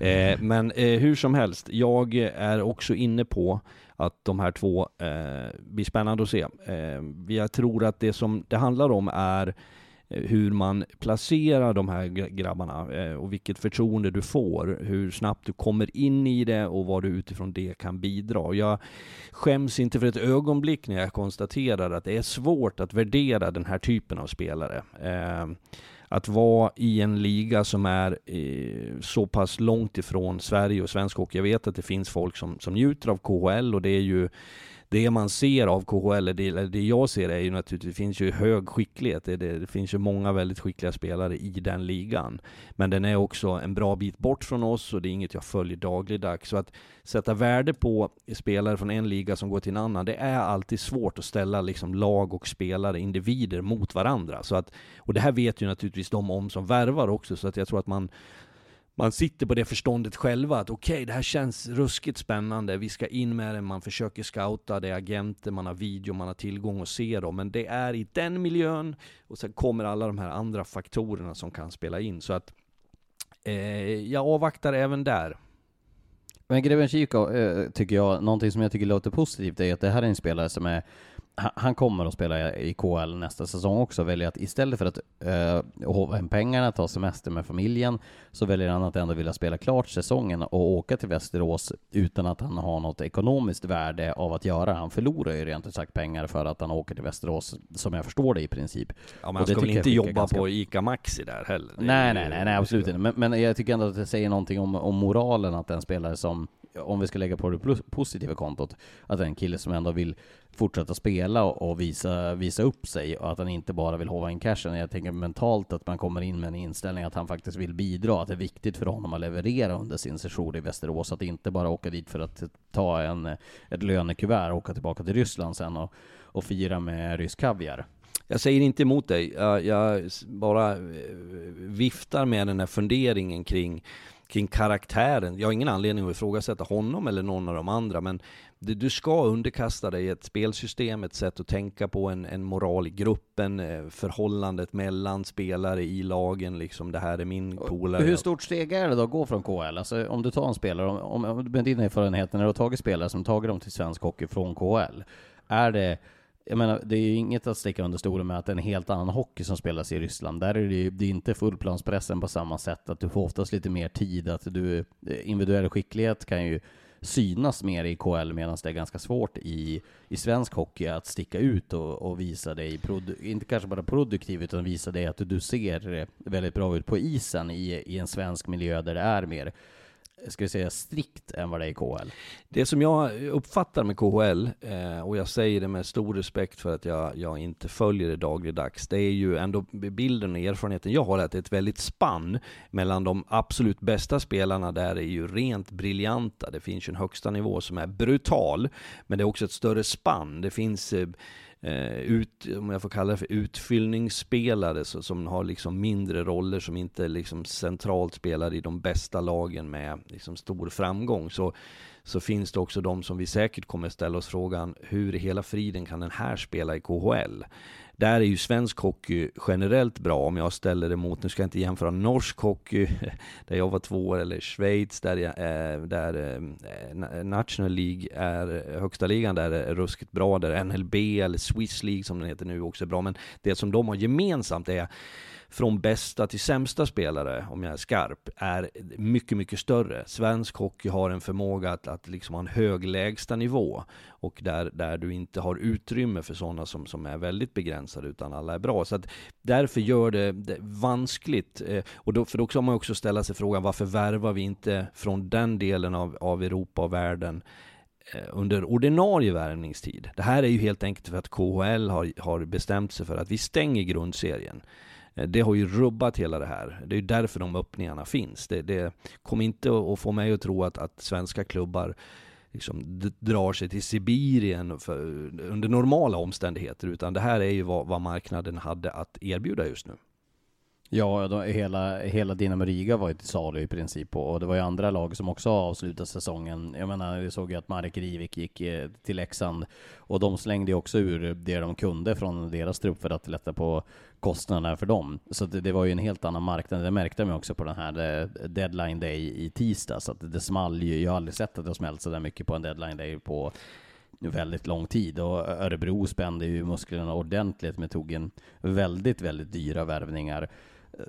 Eh, men eh, hur som helst, jag är också inne på att de här två eh, blir spännande att se. Eh, jag tror att det som det handlar om är Eh, hur man placerar de här grabbarna eh, och vilket förtroende du får, hur snabbt du kommer in i det och vad du utifrån det kan bidra. Jag skäms inte för ett ögonblick när jag konstaterar att det är svårt att värdera den här typen av spelare. Eh, att vara i en liga som är så pass långt ifrån Sverige och svensk hockey. Jag vet att det finns folk som, som njuter av KHL och det är ju det man ser av KHL, eller det, eller det jag ser är ju naturligtvis, det finns ju hög skicklighet. Det, det, det finns ju många väldigt skickliga spelare i den ligan. Men den är också en bra bit bort från oss och det är inget jag följer dagligdags. Så att sätta värde på spelare från en liga som går till en annan, det är alltid svårt att ställa liksom lag och spelare, individer mot varandra. Så att, och det här vet ju naturligtvis de om som värvar också, så att jag tror att man man sitter på det förståndet själva att okej, det här känns ruskigt spännande, vi ska in med det, man försöker scouta, det är agenter, man har video, man har tillgång att se dem, men det är i den miljön och sen kommer alla de här andra faktorerna som kan spela in. Så att eh, jag avvaktar även där. Men Greven eh, tycker jag, någonting som jag tycker låter positivt är att det här är en spelare som är han- han kommer att spela i KL nästa säsong också, väljer att istället för att eh, håva hem pengarna, ta semester med familjen, så väljer han att ändå vilja spela klart säsongen och åka till Västerås utan att han har något ekonomiskt värde av att göra. Han förlorar ju rent ut sagt pengar för att han åker till Västerås, som jag förstår det i princip. Ja, man det ska väl inte jobba ganska- på ICA Maxi där heller. Nej, nej, nej, nej absolut inte. Men, men jag tycker ändå att det säger någonting om, om moralen att en spelare som om vi ska lägga på det positiva kontot, att det är en kille som ändå vill fortsätta spela och visa, visa upp sig och att han inte bara vill hova in cashen. Jag tänker mentalt att man kommer in med en inställning att han faktiskt vill bidra, att det är viktigt för honom att leverera under sin session i Västerås, att inte bara åka dit för att ta en, ett lönekuvert och åka tillbaka till Ryssland sen och, och fira med rysk kaviar. Jag säger inte emot dig, jag, jag bara eh, viftar med den här funderingen kring kring karaktären. Jag har ingen anledning att ifrågasätta honom eller någon av de andra, men du ska underkasta dig ett spelsystem, ett sätt att tänka på, en, en moral i gruppen, eh, förhållandet mellan spelare i lagen, liksom det här är min polare. Hur stort steg är det då att gå från KL? Alltså om du tar en spelare, om, om, med din erfarenhet när du har tagit spelare som tagit dem till svensk hockey från KL, är det jag menar, det är ju inget att sticka under stolen med att det är en helt annan hockey som spelas i Ryssland. Där är det ju det är inte fullplanspressen på samma sätt, att du får oftast lite mer tid, att du, eh, individuell skicklighet kan ju synas mer i KL medan det är ganska svårt i, i svensk hockey att sticka ut och, och visa dig, inte kanske bara produktiv, utan visa dig att du ser eh, väldigt bra ut på isen i, i en svensk miljö där det är mer ska vi säga, strikt än vad det är i KHL? Det som jag uppfattar med KHL, eh, och jag säger det med stor respekt för att jag, jag inte följer det dagligdags, det är ju ändå bilden och erfarenheten jag har, att det är ett väldigt spann mellan de absolut bästa spelarna där är ju rent briljanta. Det finns ju en högsta nivå som är brutal, men det är också ett större spann. Det finns eh, eh, ut, om jag får kalla det för utfyllningsspelare så, som har liksom mindre roller som inte liksom centralt spelar i de bästa lagen med liksom stor framgång. Så, så finns det också de som vi säkert kommer ställa oss frågan, hur i hela friden kan den här spela i KHL? Där är ju svensk hockey generellt bra om jag ställer det mot, nu ska jag inte jämföra norsk hockey, där jag var två år, eller Schweiz, där, jag, eh, där eh, National League är, eh, högsta ligan där är ruskigt bra, där NLB eller Swiss League som den heter nu också är bra, men det som de har gemensamt är från bästa till sämsta spelare, om jag är skarp, är mycket, mycket större. Svensk hockey har en förmåga att, att liksom ha en hög lägsta nivå och där, där du inte har utrymme för sådana som, som är väldigt begränsade, utan alla är bra. Så att därför gör det, det vanskligt. Eh, och då, för då kan man också ställa sig frågan, varför värvar vi inte från den delen av, av Europa och världen eh, under ordinarie värvningstid. Det här är ju helt enkelt för att KHL har, har bestämt sig för att vi stänger grundserien. Eh, det har ju rubbat hela det här. Det är ju därför de öppningarna finns. Det, det kommer inte att få mig att tro att, att svenska klubbar liksom drar sig till Sibirien för, under normala omständigheter, utan det här är ju vad, vad marknaden hade att erbjuda just nu. Ja, då, hela, hela Dinamo Riga var ju till salu i princip och det var ju andra lag som också avslutade säsongen. Jag menar, vi såg ju att Marek Rivik gick eh, till Leksand och de slängde ju också ur det de kunde från deras trupp för att lätta på kostnaderna för dem. Så det, det var ju en helt annan marknad. Det märkte man också på den här eh, deadline day i tisdag, så att det small ju. Jag har aldrig sett att det smält så där mycket på en deadline day på väldigt lång tid och Örebro spände ju musklerna ordentligt med tog en väldigt, väldigt dyra värvningar.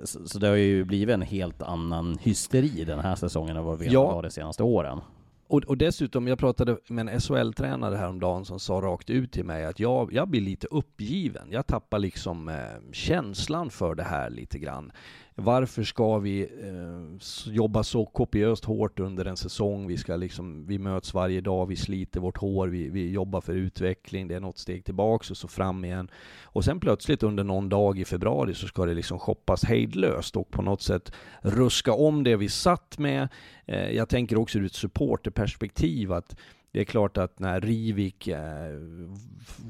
Så, så, det har ju blivit en helt annan hysteri den här säsongen än vad vi ja. har de senaste åren. Och, och, dessutom, jag pratade med en SHL-tränare häromdagen som sa rakt ut till mig att jag, jag blir lite uppgiven. Jag tappar liksom eh, känslan för det här lite grann. Varför ska vi eh, jobba så kopiöst hårt under en säsong? Vi, ska liksom, vi möts varje dag, vi sliter vårt hår, vi, vi jobbar för utveckling, det är något steg tillbaks och så fram igen. Och sen plötsligt under någon dag i februari så ska det liksom shoppas hejdlöst och på något sätt ruska om det vi satt med. Eh, jag tänker också ur ett supporterperspektiv att det är klart att när Rivik eh,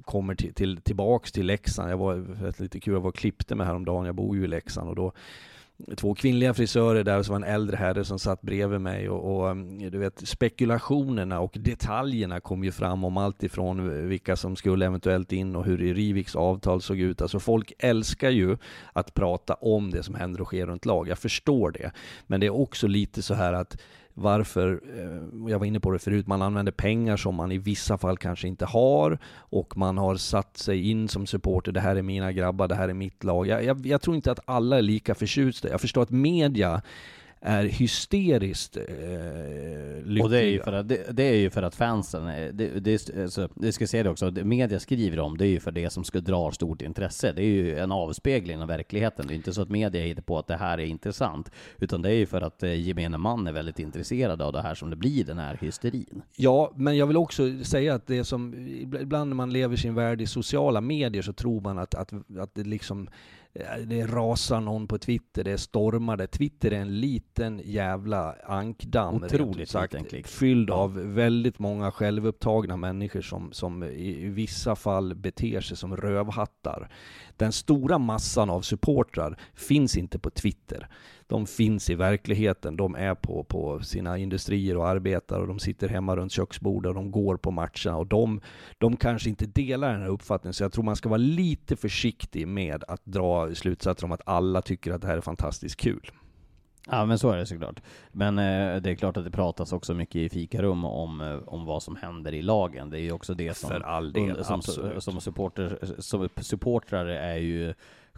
kommer till, till, tillbaks till Leksand, jag var lite kul, jag var och klippte mig häromdagen, jag bor ju i Leksand och då två kvinnliga frisörer där och så var en äldre herre som satt bredvid mig och, och, mm, du vet spekulationerna och detaljerna kom ju fram om allt ifrån vilka som skulle eventuellt in och hur Riviks avtal såg ut. Alltså folk älskar ju att prata om det som händer och sker runt lag. Jag förstår det. Men det är också lite så här att varför, eh, jag var inne på det förut, man använder pengar som man i vissa fall kanske inte har och man har satt sig in som supporter, det här är mina grabbar, det här är mitt lag. Jag, jag, jag tror inte att alla är lika förtjusta. Jag förstår att media är hysteriskt eh, lyckliga. Och det är ju för att, det, det är ju för att fansen, det, det, alltså, det ska säga det också, det media skriver om, det är ju för det som ska dra stort intresse. Det är ju en avspegling av verkligheten. Det är inte så att media hittar på att det här är intressant, utan det är ju för att eh, gemene man är väldigt intresserad av det här som det blir, den här hysterin. Ja, men jag vill också säga att det som, ibland när man lever sin värld i sociala medier så tror man att, att, att det liksom det rasar någon på Twitter, det stormar det. Twitter är en liten jävla ankdamm. Otroligt sagt, liten Fylld av väldigt många självupptagna människor som, som i vissa fall beter sig som rövhattar. Den stora massan av supportrar finns inte på Twitter de finns i verkligheten. De är på, på sina industrier och arbetar och de sitter hemma runt köksbordet och de går på matcherna och de, de kanske inte delar den här uppfattningen. Så jag tror man ska vara lite försiktig med att dra slutsatser om att alla tycker att det här är fantastiskt kul. Ja men så är det såklart. Men eh, det är klart att det pratas också mycket i fikarum om, eh, om vad som händer i lagen. Det är ju också det som, För all del, som, som, supporter, som supportrar är ju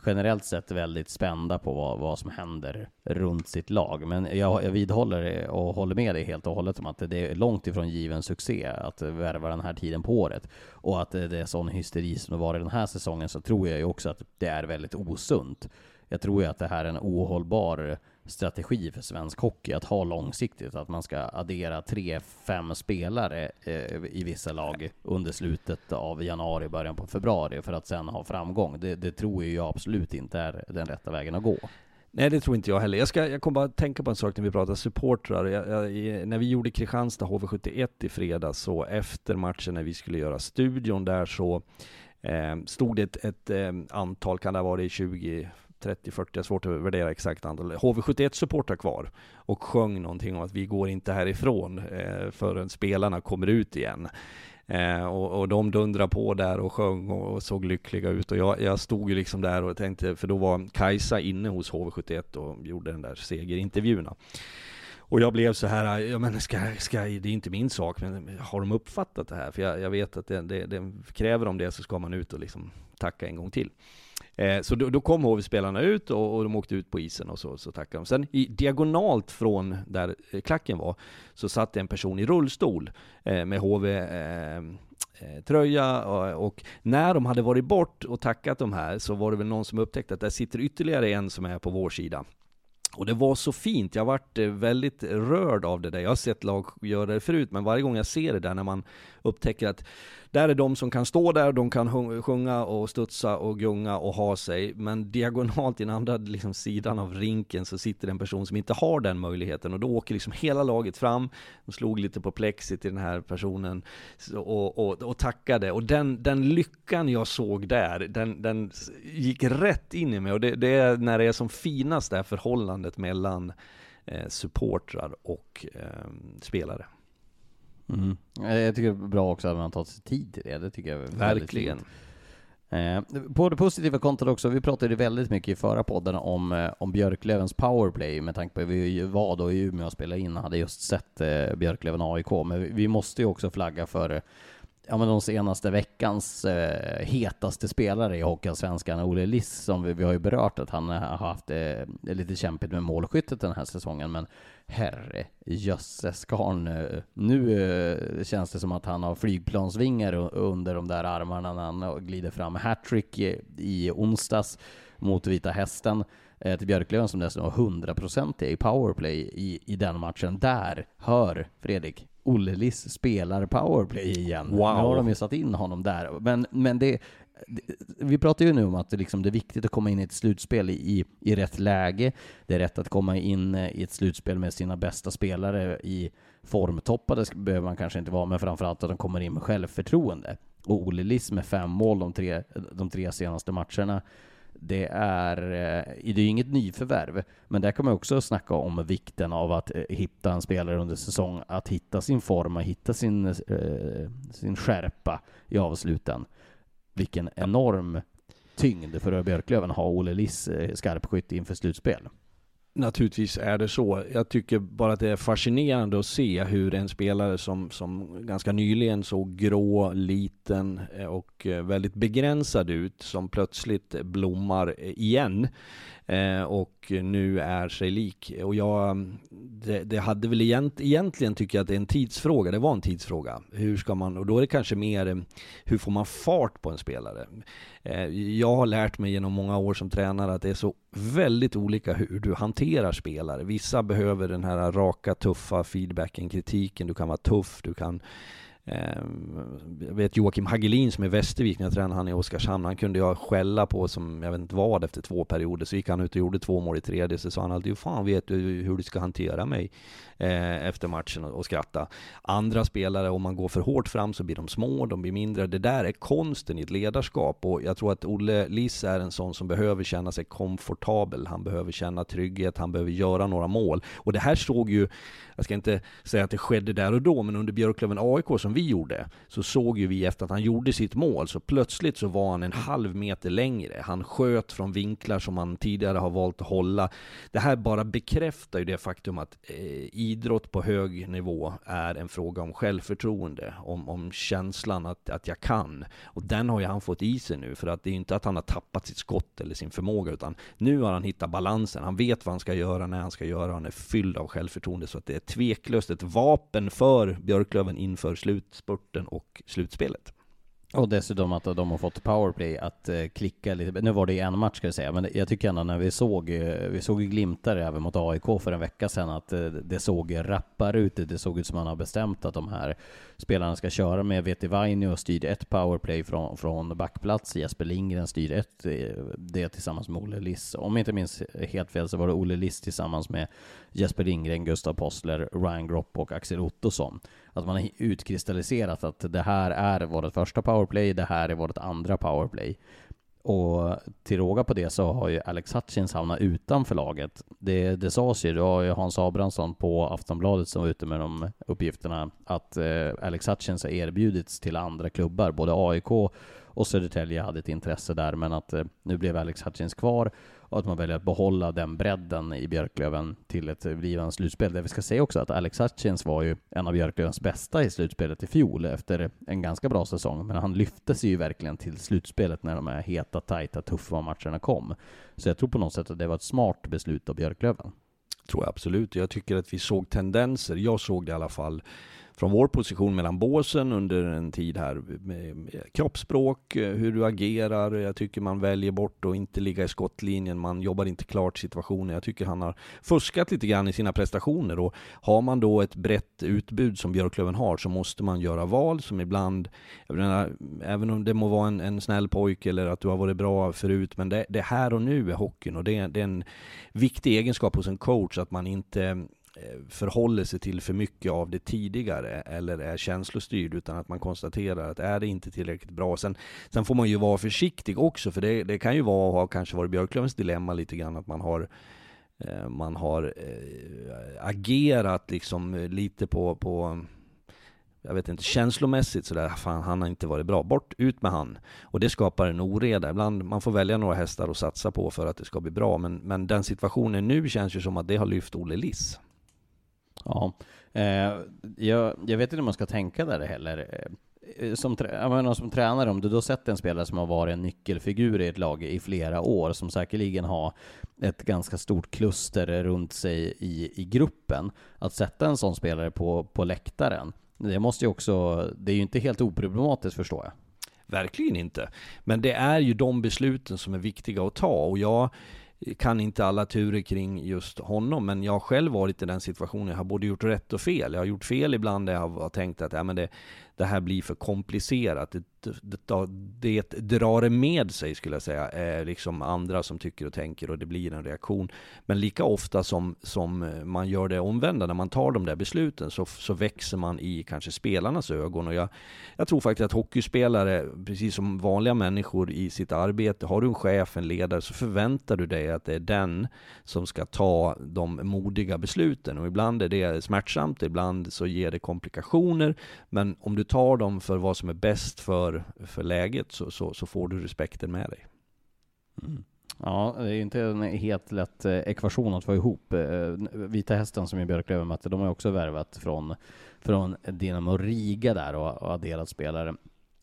generellt sett väldigt spända på vad, vad som händer runt sitt lag. Men jag, jag vidhåller och håller med dig helt och hållet om att det är långt ifrån given succé att värva den här tiden på året. Och att det är sån hysteri som det var i den här säsongen så tror jag ju också att det är väldigt osunt. Jag tror ju att det här är en ohållbar strategi för svensk hockey att ha långsiktigt, att man ska addera tre, fem spelare eh, i vissa lag under slutet av januari, början på februari för att sen ha framgång. Det, det tror jag absolut inte är den rätta vägen att gå. Nej, det tror inte jag heller. Jag, ska, jag kommer bara tänka på en sak när vi pratar supportrar. Jag, jag, när vi gjorde Kristianstad HV71 i fredags, så efter matchen när vi skulle göra studion där så eh, stod det ett, ett eh, antal, kan det ha varit 20 30-40, svårt att värdera exakt antal, HV71 supportrar kvar och sjöng någonting om att vi går inte härifrån eh, förrän spelarna kommer ut igen. Eh, och, och de dundrade på där och sjöng och, och såg lyckliga ut och jag, jag, stod ju liksom där och tänkte, för då var Kajsa inne hos HV71 och gjorde den där segerintervjuerna. Och jag blev så här, ja men ska, ska, det är inte min sak, men har de uppfattat det här? För jag, jag vet att det, det, det, kräver de det så ska man ut och liksom tacka en gång till. Eh, så då, då kom HV-spelarna ut och, och, de åkte ut på isen och så, så tackade de. Sen i, diagonalt från där eh, klacken var, så satt en person i rullstol eh, med HV eh, eh, tröja och, och, när de hade varit bort och tackat de här så var det väl någon som upptäckte att där sitter ytterligare en som är på vår sida. Och det var så fint, jag vart eh, väldigt rörd av det där. Jag har sett lag göra det förut, men varje gång jag ser det där när man upptäcker att där är de som kan stå där, de kan sjunga och studsa och gunga och ha sig. Men diagonalt i den andra liksom, sidan av rinken så sitter det en person som inte har den möjligheten. Och då åker liksom hela laget fram, de slog lite på plexit i den här personen och, och, och tackade. Och den, den lyckan jag såg där, den, den gick rätt in i mig. Och det, det är när det är som finast det här förhållandet mellan eh, supportrar och eh, spelare. Mm. Jag tycker det är bra också att man tagit sig tid till det. Det tycker jag är Verkligen. Eh, på det positiva kontot också, vi pratade väldigt mycket i förra podden om, eh, om Björklövens powerplay med tanke på att vi var då i Umeå och spelade in och hade just sett eh, Björklöven AIK. Men vi måste ju också flagga för ja, men de senaste veckans eh, hetaste spelare i Hockeyallsvenskan, Olle Liss, som vi, vi har ju berört att han eh, har haft eh, lite kämpigt med målskyttet den här säsongen, men herre jösses karln, eh, nu eh, känns det som att han har flygplansvingar under de där armarna när han eh, glider fram hattrick i, i onsdags mot Vita Hästen till Björklöven som dessutom var hundraprocentig i powerplay i, i den matchen. Där hör Fredrik Olle Liss spelar powerplay igen. Wow. Nu har de ju satt in honom där. Men, men det, vi pratar ju nu om att det, liksom, det är viktigt att komma in i ett slutspel i, i rätt läge. Det är rätt att komma in i ett slutspel med sina bästa spelare i formtoppade behöver man kanske inte vara, men framförallt att de kommer in med självförtroende. Och Olle Liss med fem mål de tre, de tre senaste matcherna det är, eh, det är inget nyförvärv, men där kan man också snacka om vikten av att eh, hitta en spelare under säsong, att hitta sin form, och hitta sin, eh, sin skärpa i avsluten. Vilken enorm tyngd för Björklöven har Olle Liss skarpskytt inför slutspel. Naturligtvis är det så. Jag tycker bara att det är fascinerande att se hur en spelare som, som ganska nyligen såg grå, liten eh, och eh, väldigt begränsad ut som plötsligt blommar eh, igen eh, och nu är sig lik. Och jag, mm, det, det, hade väl egent, egentligen tycker jag att det är en tidsfråga, det var en tidsfråga. Hur ska man, och då är det kanske mer, mm, hur får man fart på en spelare? Eh, jag har lärt mig genom många år som tränare att det är så väldigt olika hur du hanterar spelare. Vissa behöver den här raka, tuffa feedbacken, kritiken, du kan vara tuff, du kan Ehm, jag vet Joakim Hagelin som är Västervik, när jag tränade han i Oskarshamn, han kunde jag skälla på som jag vet inte vad efter två perioder. Så gick han ut och gjorde två mål i tredje, så sa han alltid fan vet du hur du ska hantera mig eh, efter matchen och, och skratta. Andra spelare, om man går för hårt fram så blir de små, de blir mindre. Det där är konsten i ett ledarskap och jag tror att Olle Liss är en sån som behöver känna sig komfortabel. Han behöver känna trygghet, han behöver göra några mål. Och det här såg ju, jag ska inte säga att det skedde där och då, men under Björklöven AIK som vi gjorde, så såg ju vi efter att han gjorde sitt mål, så plötsligt så var han en halv meter längre. Han sköt från vinklar som han tidigare har valt att hålla. Det här bara bekräftar ju det faktum att eh, idrott på hög nivå är en fråga om självförtroende, om, om känslan att, att jag kan. Och den har ju han fått i sig nu, för att det är ju inte att han har tappat sitt skott eller sin förmåga, utan nu har han hittat balansen. Han vet vad han ska göra, när han ska göra, han är fylld av självförtroende, så att det är tveklöst ett vapen för Björklöven inför slutspurten och slutspelet. Och dessutom att de har fått powerplay att eh, klicka lite. Nu var det ju en match ska jag säga, men jag tycker ändå när vi såg, eh, vi såg glimtar även mot AIK för en vecka sedan att eh, det såg rappare ut. Det såg ut som man har bestämt att de här spelarna ska köra med. Veti Vainio styrde ett powerplay från, från backplats. Jesper Lindgren styrde ett, det tillsammans med Olle Liss. Om jag inte minns helt fel så var det Olle Liss tillsammans med Jesper Lindgren, Gustav Possler, Ryan Gropp och Axel Ottosson att man har utkristalliserat att det här är vårt första powerplay, det här är vårt andra powerplay. Och till råga på det så har ju Alex Hutchins hamnat utanför laget. Det, det sades ju, det var ju Hans Abrahamsson på Aftonbladet som var ute med de uppgifterna, att eh, Alex Hutchins har erbjudits till andra klubbar. Både AIK och Södertälje hade ett intresse där, men att eh, nu blev Alex Hutchins kvar och att man väljer att behålla den bredden i Björklöven till ett blivande slutspel. Det vi ska säga också att Alex Hutchins var ju en av Björklövens bästa i slutspelet i fjol efter en ganska bra säsong, men han lyfte sig ju verkligen till slutspelet när de här heta, tajta, tuffa matcherna kom. Så jag tror på något sätt att det var ett smart beslut av Björklöven. Tror jag absolut. Jag tycker att vi såg tendenser, jag såg det i alla fall, från vår position mellan båsen under en tid här. Med kroppsspråk, eh, hur du agerar. Jag tycker man väljer bort att inte ligga i skottlinjen. Man jobbar inte klart situationen. Jag tycker han har fuskat lite grann i sina prestationer. Och har man då ett brett utbud som Björklöven har så måste man göra val som ibland, menar, även om det må vara en, en snäll pojke eller att du har varit bra förut, men det, det här och nu är hockeyn och det, det är en viktig egenskap hos en coach att man inte Eh, förhåller sig till för mycket av det tidigare eller är känslostyrd utan att man konstaterar att är det inte tillräckligt bra. Sen, sen får man ju vara försiktig också för det, det kan ju vara, har kanske varit Björklövens dilemma lite grann att man har eh, man har eh, agerat liksom lite på, på jag vet inte, känslomässigt sådär, fan han har inte varit bra, bort, ut med han. Och det skapar en oreda. Ibland, man får välja några hästar att satsa på för att det ska bli bra, men, men den situationen nu känns ju som att det har lyft Olle Liss. Ja, eh, jag, jag, vet inte om man ska tänka där heller. Eh, som, menar, som tränare, om du då sett en spelare som har varit en nyckelfigur i ett lag i flera år, som säkerligen har ett ganska stort kluster runt sig i, i gruppen, att sätta en sån spelare på, på läktaren, det måste ju också, det är ju inte helt oproblematiskt förstår jag. Verkligen inte. Men det är ju de besluten som är viktiga att ta och jag kan inte alla turer kring just honom, men jag har själv varit i den situationen. Jag har både gjort rätt och fel. Jag har gjort fel ibland där jag har tänkt att ja, men det, det här blir för komplicerat. Det, det, det drar det med sig skulle jag säga, eh, liksom andra som tycker och tänker och det blir en reaktion. Men lika ofta som, som eh, man gör det omvända, när man tar de där besluten så, så växer man i kanske spelarnas ögon. Och jag, jag tror faktiskt att hockeyspelare, precis som vanliga människor i sitt arbete, har du en chef, en ledare, så förväntar du dig att det är den som ska ta de modiga besluten. Och ibland är det smärtsamt, ibland så ger det komplikationer. Men om du tar dem för vad som är bäst för, för läget så, så, så får du respekten med dig. Mm. Ja, det är ju inte en helt lätt eh, ekvation att få ihop. Eh, Vita Hästen som ju Björklöven mötte, de har också värvat från, från Dinamo Riga där och, och adderat spelare.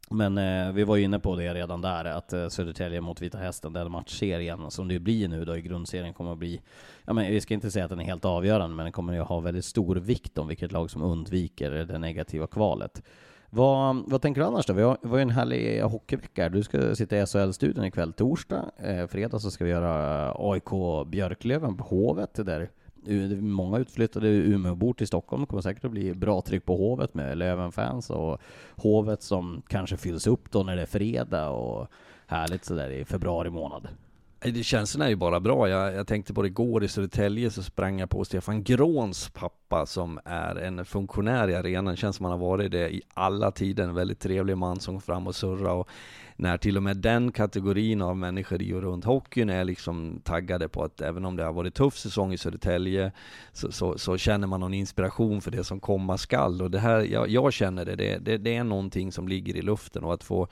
Men eh, vi var ju inne på det redan där, att eh, Södertälje mot Vita Hästen, den matchserien som det blir nu då i grundserien kommer att bli, ja men vi ska inte säga att den är helt avgörande, men den kommer ju ha väldigt stor vikt om vilket lag som undviker det negativa kvalet. Vad, vad tänker du annars då? Vi har, vi har ju en härlig hockeyvecka. Du ska sitta i SHL-studion ikväll torsdag. Eh, fredag så ska vi göra AIK Björklöven på Hovet där många utflyttade Umeåbor till Stockholm. Det kommer säkert att bli bra tryck på Hovet med Löven-fans och Hovet som kanske fylls upp då när det är fredag och härligt sådär i februari månad. Känslorna är ju bara bra. Jag, jag tänkte på det igår i Södertälje så sprang jag på Stefan Gråns pappa som är en funktionär i arenan. Känns som han har varit det i alla tider. En väldigt trevlig man som går fram och surrar. Och när till och med den kategorin av människor i och runt hockeyn är liksom taggade på att även om det har varit tuff säsong i Södertälje så, så, så känner man någon inspiration för det som komma skall. Och det här, jag, jag känner det, det, det, det är någonting som ligger i luften och att få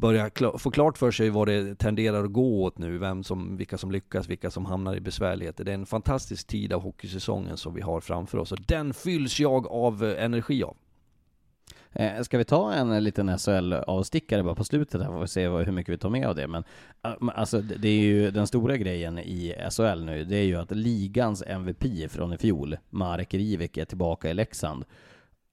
börja få klart för sig vad det tenderar att gå åt nu, vem som, vilka som lyckas, vilka som hamnar i besvärligheter. Det är en fantastisk tid av hockeysäsongen som vi har framför oss och den fylls jag av eh, energi av. Eh, ska vi ta en liten SHL-avstickare bara på slutet här, får vi se hur mycket vi tar med av det. Men eh, alltså, det är ju den stora grejen i SHL nu, det är ju att ligans MVP från i fjol, Marek Hrivik, är tillbaka i Leksand.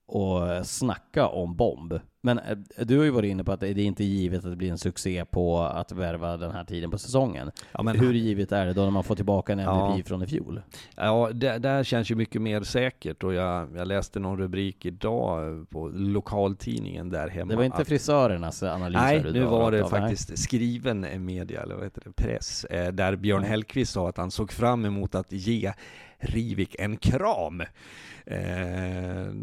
Och snacka om bomb. Men eh, du har ju varit inne på att det är inte givet att det blir en succé på att värva den här tiden på säsongen. Ja, men Hur givet är det då när man får tillbaka en MVP ja. från i fjol? Ja, det där känns ju mycket mer säkert och jag, jag läste någon rubrik idag på lokaltidningen där hemma. Det var inte frisörernas analys? Nej, nu var det faktiskt nej. skriven media, eller vad heter det, press, eh, där Björn Hellkvist sa att han såg fram emot att ge Rivik en kram. Eh,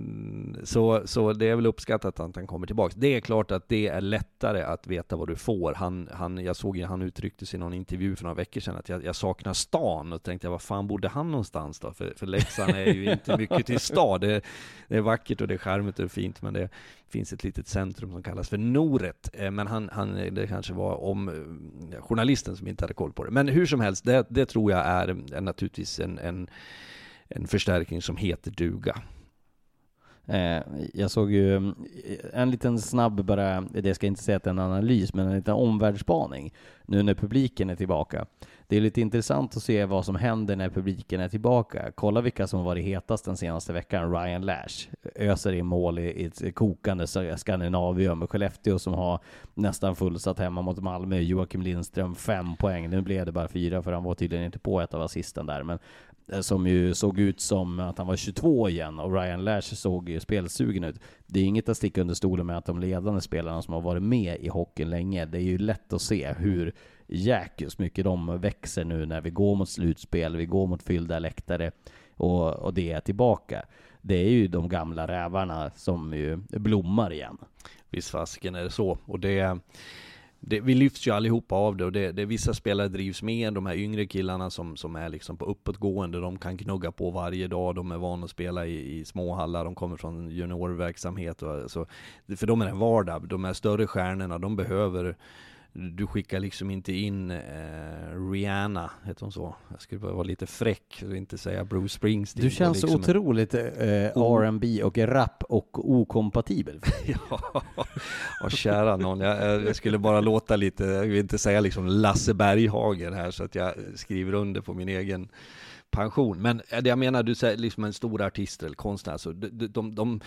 så, så det är väl uppskattat att han kommer tillbaka. Det är klart att det är lättare att veta vad du får. Han, han, jag såg ju, han uttryckte sig i någon intervju för några veckor sedan att jag, jag saknar stan och tänkte jag, vad fan bodde han någonstans då? För, för Leksand är ju inte mycket till stad. Det, det är vackert och det är charmigt och fint, men det finns ett litet centrum som kallas för Noret. Eh, men han, han, det kanske var om eh, journalisten som inte hade koll på det. Men hur som helst, det, det tror jag är, är naturligtvis en, en en förstärkning som heter duga. Eh, jag såg ju eh, en liten snabb bara, det ska inte säga att det är en analys, men en liten omvärldsspaning nu när publiken är tillbaka. Det är lite intressant att se vad som händer när publiken är tillbaka. Kolla vilka som varit hetast den senaste veckan. Ryan Lash öser in mål i ett kokande Skandinavium. Skellefteå som har nästan fullsatt hemma mot Malmö. Joakim Lindström fem poäng. Nu blev det bara fyra för han var tydligen inte på ett av assisten där. Men eh, som ju såg ut som att han var 22 igen och Ryan Lash såg ju spelsugen ut. Det är inget att sticka under stolen med att de ledande spelarna som har varit med i hockeyn länge, det är ju lätt att se hur jäkligt mycket de växer nu när vi går mot slutspel, vi går mot fyllda läktare och, och det är tillbaka. Det är ju de gamla rävarna som ju blommar igen. Visst fasiken är det så. Och det det, vi lyfts ju allihopa av det och det, det, vissa spelare drivs med, de här yngre killarna som, som är liksom på uppåtgående, de kan knugga på varje dag, de är vana att spela i, i småhallar, de kommer från juniorverksamhet och så. För dem är det vardag, de här större stjärnorna, de behöver du skickar liksom inte in eh, Rihanna, heter hon så? Jag skulle bara vara lite fräck och inte säga Bruce Springsteen. Du känns liksom så otroligt eh, R&B och rap och okompatibel. ja, och kära någon, jag, jag, skulle bara låta lite, jag vill inte säga liksom Lasse Berghagen här så att jag skriver under på min egen pension. Men det jag menar, du säger liksom en stor artist eller konstnär, så de, de, de, de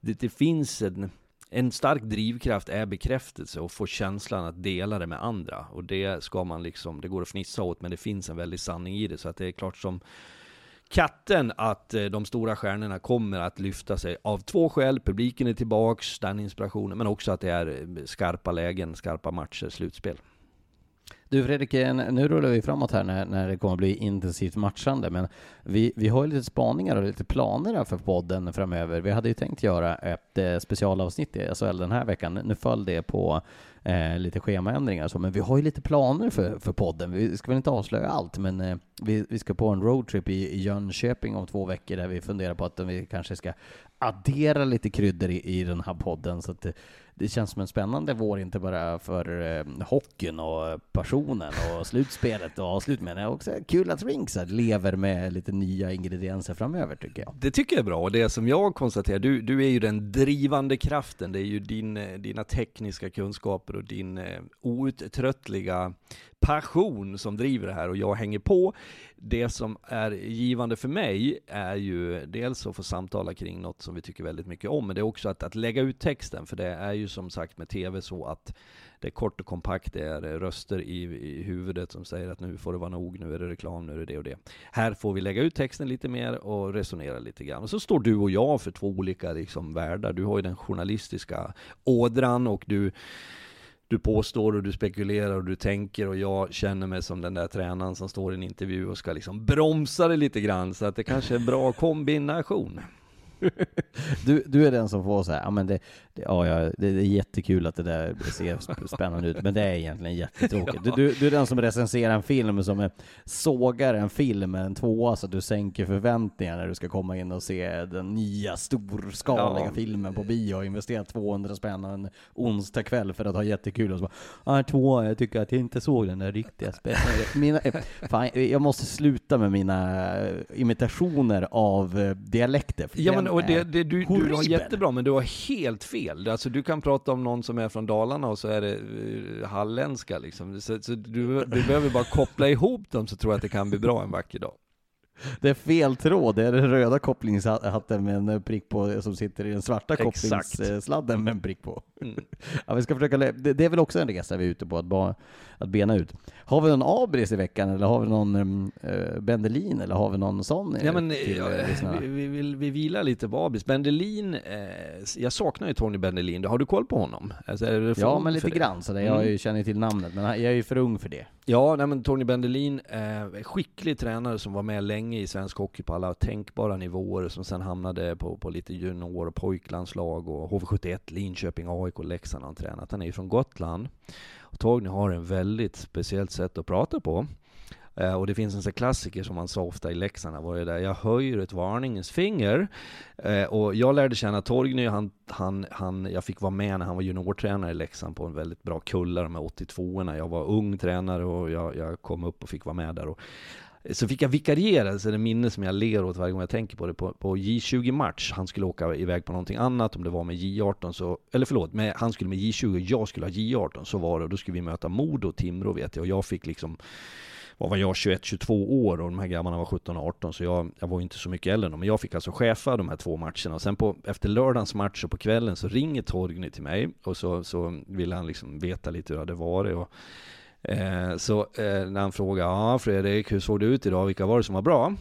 det, det finns en en stark drivkraft är bekräftelse och få känslan att dela det med andra. Och det ska man liksom, det går att fnissa åt, men det finns en väldig sanning i det. Så att det är klart som katten att eh, de stora stjärnorna kommer att lyfta sig av två skäl. Publiken är tillbaks, den inspirationen, men också att det är eh, skarpa lägen, skarpa matcher, slutspel. Du Fredrik, eh, nu rullar vi framåt här när, när det kommer att bli intensivt matchande, men vi, vi har ju lite spaningar och lite planer för podden framöver. Vi hade ju tänkt göra ett eh, specialavsnitt i SHL den här veckan. Nu föll det på eh, lite schemaändringar och så, men vi har ju lite planer för, för podden. Vi ska väl inte avslöja allt, men eh, vi, vi ska på en roadtrip i, i Jönköping om två veckor där vi funderar på att vi kanske ska addera lite kryddor i, i den här podden så att eh, det, känns som en spännande vår, inte bara för eh, hockeyn och passionen och slutspelet och avslut, men också kul att Rinks lever med lite nya ingredienser framöver tycker jag. Det tycker jag är bra, och det som jag konstaterar, du, du är ju den drivande kraften, det är ju din, eh, dina tekniska kunskaper och din eh, outtröttliga passion som driver det här och jag hänger på. Det som är givande för mig är ju dels att få samtala kring något som vi tycker väldigt mycket om, men det är också att, att lägga ut texten, för det är ju som sagt med TV så att det är kort och kompakt, det är röster i, i huvudet som säger att nu får det vara nog, nu är det reklam, nu är det det och det. Här får vi lägga ut texten lite mer och resonera lite grann. Och så står du och jag för två olika liksom, världar. Du har ju den journalistiska ådran och du du påstår och du spekulerar och du tänker och jag känner mig som den där tränaren som står i en intervju och ska liksom bromsa det lite grann så att det kanske är en bra kombination du, du är den som får så här, ja men det, det, ja, det, är jättekul att det där ser spännande ut, men det är egentligen jättetråkigt. Du, du, du är den som recenserar en film som sågar en film, en tvåa, så att du sänker förväntningarna när du ska komma in och se den nya storskaliga ja. filmen på bio och investera 200 spänn en onsdag kväll för att ha jättekul och så bara, ah, tvåa, jag tycker att jag inte såg den där riktiga mina, fan, Jag måste sluta med mina imitationer av dialekter. Ja men och det, det, du, du har jättebra, men du har helt fel. Alltså du kan prata om någon som är från Dalarna och så är det uh, halländska liksom. Så, så du, du behöver bara koppla ihop dem så tror jag att det kan bli bra en vacker dag. Det är fel tråd, det är den röda kopplingshatten med en prick på som sitter i den svarta kopplingssladden med en prick på. Mm. Ja, vi ska försöka, det, det är väl också en resa vi är ute på, att, bara, att bena ut. Har vi någon Abris i veckan, eller har vi någon äh, Bendelin, eller har vi någon sån? Ja, men, till, ja, vi, vi, vi, vi vilar lite på Abris. Bendelin, eh, jag saknar ju Tony Bendelin, har du koll på honom? Alltså, ja, men lite grann sådär. Jag mm. känner till namnet, men jag är ju för ung för det. Ja, nej, men Tony Bendelin, eh, skicklig tränare som var med länge i svensk hockey på alla tänkbara nivåer, som sen hamnade på, på lite junior och pojklandslag och HV71, Linköping, AIK, Leksand har han tränat. Han är ju från Gotland. Och Torgny har en väldigt speciellt sätt att prata på. Eh, och det finns en sån klassiker som man sa ofta i Leksand, var det där, jag höjer ett varningens finger. Eh, och jag lärde känna Torgny, han, han, han, jag fick vara med när han var juniortränare i Leksand på en väldigt bra kulla, de här 82orna. Jag var ung tränare och jag, jag kom upp och fick vara med där. Och så fick jag vikariera, så det är minne som jag ler åt varje gång jag tänker på det, på, på J20-match. Han skulle åka iväg på någonting annat, om det var med J18, så, eller förlåt, med, han skulle med J20, och jag skulle ha J18, så var det, och då skulle vi möta Modo och Timrå vet jag, och jag fick liksom vad var jag, 21-22 år. Och de här grabbarna var 17-18 så jag, jag var inte så mycket äldre än dem. men jag fick alltså chefa de här två matcherna. Och sen på, efter lördagens match och på kvällen så ringer Torgny till mig. Och så, så ville han liksom veta lite hur det hade varit. Och Eh, så eh, när han frågar, ja Fredrik, hur såg det ut idag? Vilka var det som var bra?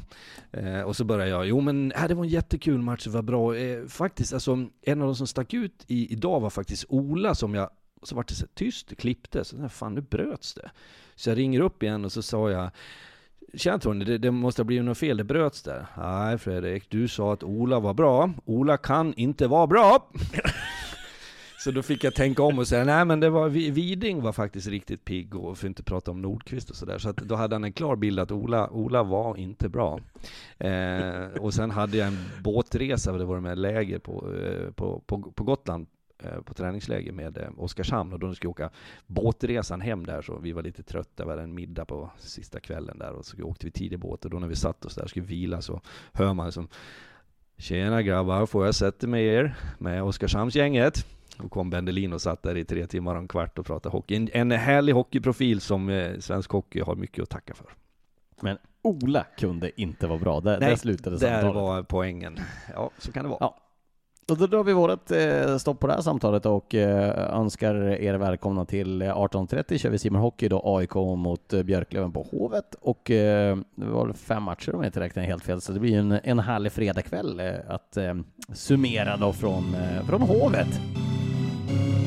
Eh, och så börjar jag, jo men äh, det var en jättekul match, det var bra. Eh, faktiskt, alltså en av de som stack ut i, idag var faktiskt Ola som jag, så vart det så tyst, det klippte, så fan nu bröts det. Så jag ringer upp igen och så sa jag, Tjena Tony, det, det måste ha blivit något fel, det bröts där. Nej Fredrik, du sa att Ola var bra. Ola kan inte vara bra. Så då fick jag tänka om och säga, nej men det var, Viding var faktiskt riktigt pigg, och för att inte prata om Nordqvist och sådär. Så att då hade han en klar bild att Ola, Ola var inte bra. Eh, och sen hade jag en båtresa, det var med läger på, eh, på, på, på Gotland, eh, på träningsläger med eh, Oskarshamn och då skulle jag åka båtresan hem där så vi var lite trötta, vi hade en middag på sista kvällen där och så åkte vi tidig båt och då när vi satt oss där och skulle vila så hör man som Tjena grabbar, får jag sätta mig er med Oskarshamnsgänget? Och kom Bendelin och satt där i tre timmar och en kvart och pratade hockey. En, en härlig hockeyprofil som eh, svensk hockey har mycket att tacka för. Men Ola kunde inte vara bra, där, Nej, där slutade samtalet. där var poängen. Ja, så kan det vara. Ja. Och då drar vi vårt eh, stopp på det här samtalet och eh, önskar er välkomna till 18.30 kör vi Simon Hockey då AIK mot Björklöven på Hovet och det var fem matcher om jag inte räknar helt fel så det blir en, en härlig fredagkväll att summera då från, från Hovet. Thank you.